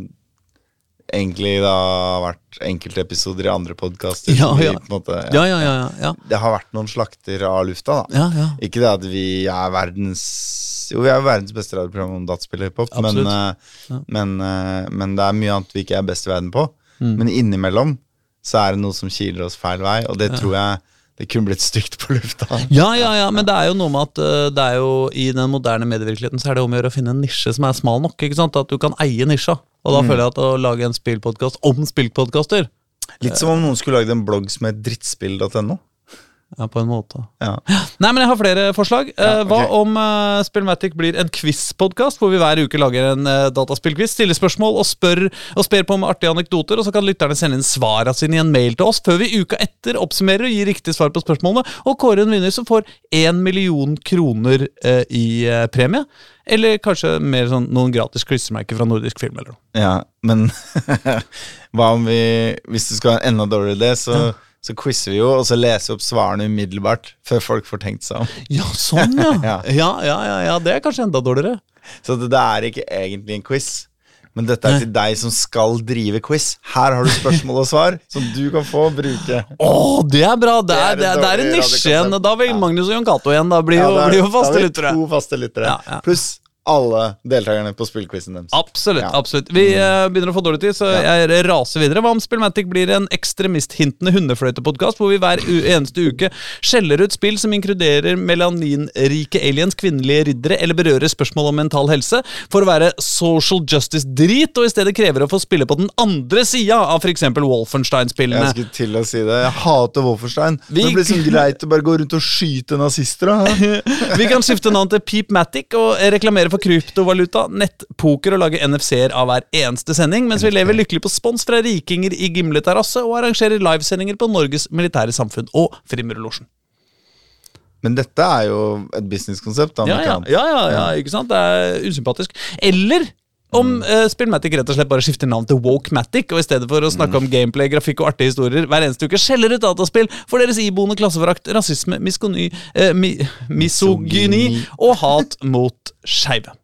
egentlig da har vært enkeltepisoder i andre podkaster. Ja, ja. Ja, ja, ja, ja. Det har vært noen slakter av lufta, da. ja, ja. Ikke det at vi er verdens Jo, vi er verdens beste radioprogram om dataspill og hiphop, men, eh, men, eh, men det er mye annet vi ikke er best i verden på. Mm. Men innimellom så er det noe som kiler oss feil vei, og det tror jeg det kunne blitt stygt på lufta. Ja, ja, ja, men det er jo noe med at eh, det er jo i den moderne medievirkeligheten så er det om å gjøre å finne en nisje som er smal nok. ikke sant? At du kan eie nisja. Og da Mm. føler jeg at å lage en spillpodkast om spillpodkaster Litt som om noen skulle lagd en blogg som het drittspill.no. Ja, på en måte. Ja. Nei, men jeg har flere forslag. Ja, okay. Hva om uh, Spillmatic blir en quiz-podkast, hvor vi hver uke lager en uh, dataspillquiz, stiller spørsmål og spør og sper på med artige anekdoter, og så kan lytterne sende inn svarene sine i en mail til oss før vi uka etter oppsummerer og gir riktig svar på spørsmålene, og kårer en vinner som får én million kroner uh, i uh, premie. Eller kanskje mer sånn noen gratis klistremerker fra Nordisk Film eller noe. ja, men hva om vi Hvis du skal ha en enda dårligere idé, så, så quizer vi jo, og så leser vi opp svarene umiddelbart før folk får tenkt seg om. Ja, sånn, ja. Ja. ja, ja, ja, ja. Det er kanskje enda dårligere. Så det, det er ikke egentlig en quiz. Men dette er til deg som skal drive quiz. Her har du spørsmål og svar som du kan få bruke. Å, det er bra! Det er, det er, det er en nisje igjen. Da vil. Magnus og Jon Cato igjen. Da blir jo, Ja, er- blir jo faste lyttere. To faste lyttere. Ja, ja. Pluss alle deltakerne på spillquizen deres. Absolutt. Ja. absolutt Vi uh, begynner å få dårlig tid, så jeg raser videre. Hva om Spillmatic blir en ekstremisthintende hundefløytepodkast hvor vi hver eneste uke skjeller ut spill som inkluderer melaninrike aliens, kvinnelige riddere eller berører spørsmål om mental helse, for å være social justice-drit, og i stedet krever å få spille på den andre sida av f.eks. Wolfenstein-spillene? Jeg skulle til å si det. Jeg hater Wolfenstein. Vi- Det blir så greit å bare gå rundt og skyte nazister. Da. Vi kan skifte navn til Peepmatic og reklamere for kryptovaluta, nettpoker og lage NFC-er av hver eneste sending, mens vi lever lykkelig på spons fra rikinger i Gimle terrasse og arrangerer livesendinger på Norges Militære Samfunn og Frimurlosjen. Men dette er jo et businesskonsept. Ja, ja, ja, ja, ja, ikke sant? Det er usympatisk. Eller om uh, Spillmatic rett og slett bare skifter navn til Wokematic, og i stedet for å snakke om gameplay, grafikk og artige historier hver eneste uke, skjeller ut dataspill for deres iboende klasseforakt, rasisme, miskony, uh, mi, misogyni og hat mot skeive.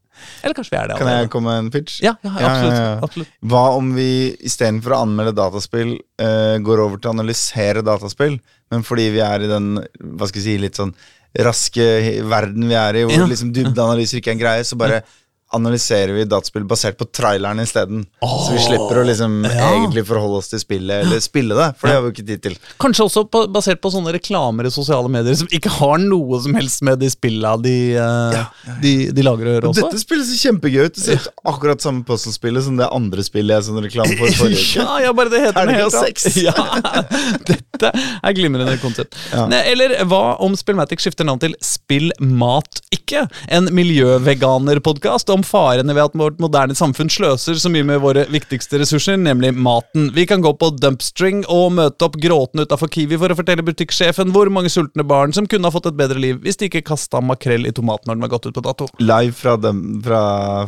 Eller kanskje vi er det Kan jeg komme med en pitch? Ja, ja, absolutt. Ja, ja, absolutt. Hva om vi istedenfor å anmelde dataspill, uh, går over til å analysere dataspill, men fordi vi er i den hva skal jeg si, litt sånn raske verden vi er i, hvor liksom dybdeanalyser ikke er en greie, så bare analyserer vi dataspill basert på traileren isteden. så vi slipper å liksom ja. egentlig forholde oss til spillet, eller spille det, for det har vi jo ikke tid til. Kanskje også på, basert på sånne reklamer i sosiale medier som ikke har noe som helst med de spilla de, ja. de, de lager å gjøre også. dette spillet ser kjempegøy ut. Det ser ut akkurat samme puzzle-spillet som det andre spillet jeg sånn reklame for forrige uke. Ja, ja, bare det heter noe helt annet. Ja, dette er glimrende konsept. Ja. Eller hva om Spillmatic skifter navn til Spill mat ikke? En miljøveganerpodkast om farene ved at vårt moderne samfunn sløser så mye med våre viktigste ressurser, nemlig maten. Vi kan gå på dumpstring og møte opp gråtende utafor Kiwi for å fortelle butikksjefen hvor mange sultne barn som kunne ha fått et bedre liv hvis de ikke kasta makrell i tomaten når den var gått ut på dato. Live fra, dem, fra,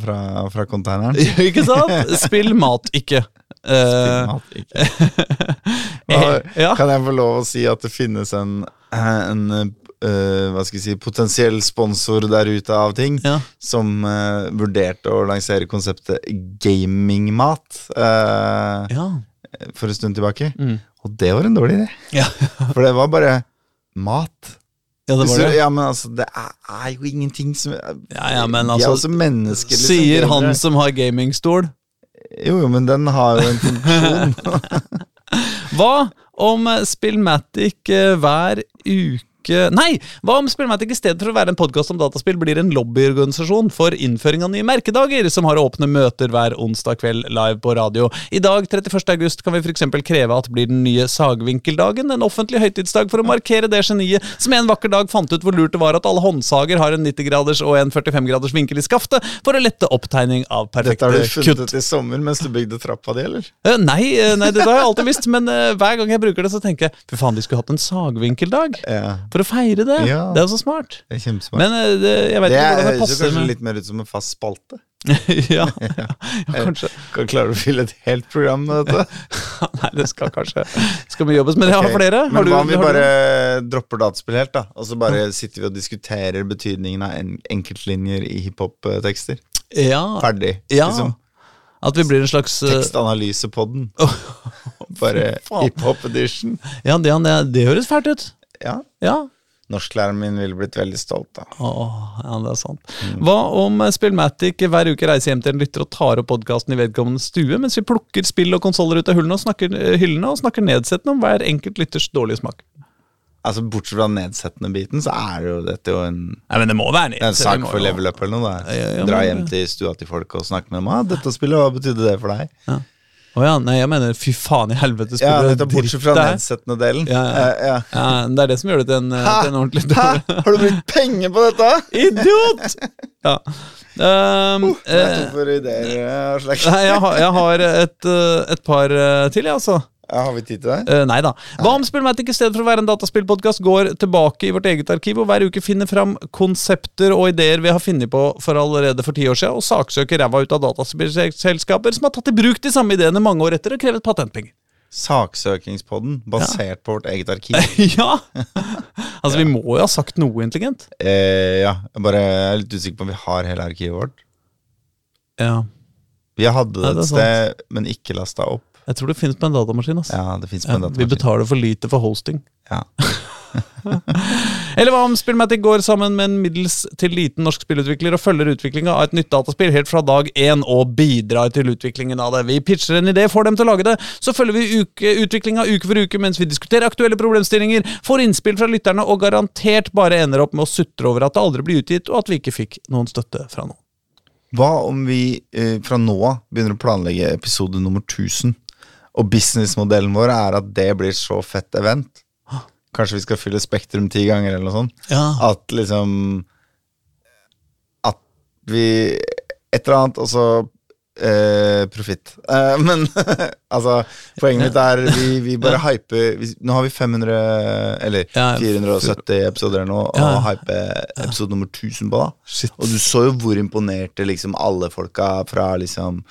fra, fra containeren. ikke sant? Spill mat ikke. Eh, Mat, ikke. Hva- ja. Kan jeg få lov å si at det finnes en, en eh, hva skal jeg si, potensiell sponsor der ute av ting, Ja. som uh, vurderte å lansere konseptet gamingmat uh, ja. for en stund tilbake. Mm. Og det var en dårlig idé, Ja. for det var bare mat. ja, det var du- det. Ja, men altså, det er, er jo ingenting som Ja, ja, men altså, mennesker. liksom, Sier han det. som har gamingstol. Jo, jo, men den har jo en funksjon. Hva om Spillmatic hver uke Nei! Hva om Spillmatic i stedet for å være en podkast om dataspill blir en lobbyorganisasjon for innføring av nye merkedager, som har åpne møter hver onsdag kveld live på radio? I dag, 31. august, kan vi f.eks. kreve at det blir den nye Sagvinkeldagen, en offentlig høytidsdag for å markere det geniet som en vakker dag fant ut hvor lurt det var at alle håndsager har en 90-graders og en 45-graders vinkel i skaftet, for å lette opptegning av perfekte kutt. Dette har du funnet ut i sommer mens du bygde trappa di, eller? Eh, Nei, eh, nei, det har jeg alltid visst, men eh, hver gang jeg bruker det, så tenker jeg fy faen, de skulle hatt en sagvinkeldag. Ja, For å feire det. Ja. Det er jo så smart. det er kjempesmart. Men eh, det, jeg vet det ikke hvordan det høres jo høres kanskje litt mer ut som en fast spalte. ja, ja, kanskje. Kan klare å fylle et helt program med dette. Nei, det skal kanskje Skal vi jobbes. Men jeg har okay. flere. Men Har du, hva om vi bare du- dropper dataspill helt, da? Og så bare sitter vi og diskuterer betydningen av en enkeltlinjer i hiphop-tekster? Ja, Ferdig. ja. Liksom. At vi blir en slags eh, Tekstanalysepodden. Bare hiphop-edition. Ja, det, det, det høres fælt ut. Ja. Ja. Norsklæreren min ville blitt veldig stolt, da. Åh, ja, det er sant. Mm. Hva om eh, Spillmatic hver uke reiser hjem til en lytter og tar opp podkasten i vedkommende stue, mens vi plukker spill og konsoller ut av og snakker, eh, hyllene og snakker nedsettende om hver enkelt lytters dårlige smak? Altså Bortsett fra nedsettende biten, så er det jo dette jo en, Nei, men det må være en sak for level up eller noe. Ja, ja, Dra hjem til stua til folk og snakke med dem. Ah, 'Dette spillet, hva betydde det for deg?' Å ja, nei, jeg mener fy faen i helvete. Ja, er Bortsett fra nedsettende delen. Ja, ja. Eh, ja. Ja, det er det som gjør det til en, Hæ? til en ordentlig Hæ? Har du brukt penger på dette? Idiot! Ja. Um, er eh, for ideer? Aslak? jeg har, jeg har et, et par til, jeg, altså. Ja, har vi tid til det? Uh, nei da. Hva om Spillmatic i stedet for å være en dataspillpodkast går tilbake i vårt eget arkiv og hver uke finner fram konsepter og ideer vi har funnet på for allerede for ti år siden, og saksøker ræva ut av dataspillselskaper som har tatt i bruk de samme ideene mange år etter og krevet patentpenger? Saksøkingspodden, basert på vårt eget arkiv. ja! Altså, vi må jo ha sagt noe intelligent. Eh, ja, jeg bare jeg er litt usikker på om vi har hele arkivet vårt. Ja. Vi hadde Ja, det et sted, men ikke lasta opp. Jeg tror det finnes på en datamaskin. Altså. Ja, det finnes på en datamaskin. vi betaler for lite for hosting. Ja. Eller hva om Spillmatic går sammen med en middels til liten norsk spillutvikler og følger utviklinga av et nytt dataspill helt fra dag én og bidrar til utviklingen av det? Vi pitcher en idé, får dem til å lage det, så følger vi uke, utviklinga uke for uke mens vi diskuterer aktuelle problemstillinger, får innspill fra lytterne og garantert bare ender opp med å sutre over at det aldri blir utgitt, og at vi ikke fikk noen støtte fra noen. Hva om vi eh, fra nå av begynner å planlegge episode nummer 1000, og businessmodellen vår er at det blir så fett event? Kanskje vi skal fylle Spektrum ti ganger, eller noe sånt? Ja. At liksom At vi Et eller annet, og så eh, profitt. Eh, men altså, poenget mitt er vi, vi bare hyper vi, Nå har vi 500 Eller Ja, 470 episoder nå, og Ja. hyper episode nummer 1000 på, da. Shit. Og du så jo hvor imponerte liksom alle folka fra liksom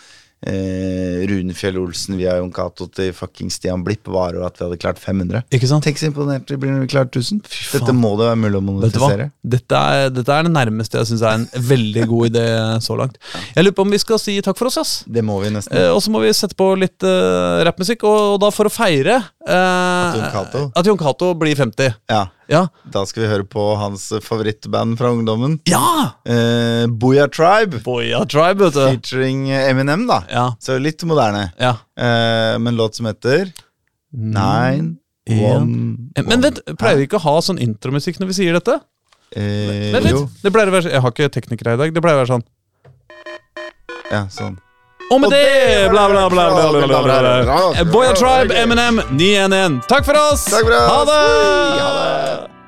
eh, Runefjell Olsen via Jon Cato til fucking Stian Blipp var jo at vi hadde klart 500. Ikke sant? Tenk så imponert vi blir når vi klarer 1000. Dette må det være mulig å monetisere. Dette er, dette er det nærmeste jeg syns er en veldig god idé så langt. Jeg lurer på om vi skal si takk for oss, ass. Det må vi nesten. Eh, og så må vi sette på litt eh, rappmusikk, og, og da for å feire eh, at Jon Cato blir 50. Ja. Ja! Da skal vi høre på hans favorittband fra ungdommen. Ja! Eh, Boya Tribe. Boya Tribe, vet du. Featuring Eminem, da. Ja. Så litt moderne. ja. Eh, men låt som heter Nine En. One Eh, Men vent, pleier vi ikke å ha sånn intromusikk når vi sier dette? eh, Vent litt. Det pleier å være Jeg har ikke teknikere i dag. Det pleier å være sånn. Ja, sånn. Og med det bla, bla, bla, bla, bla, bla. Boya Tribe, Eminem, 911. Takk for oss! Takk for oss. Ha det.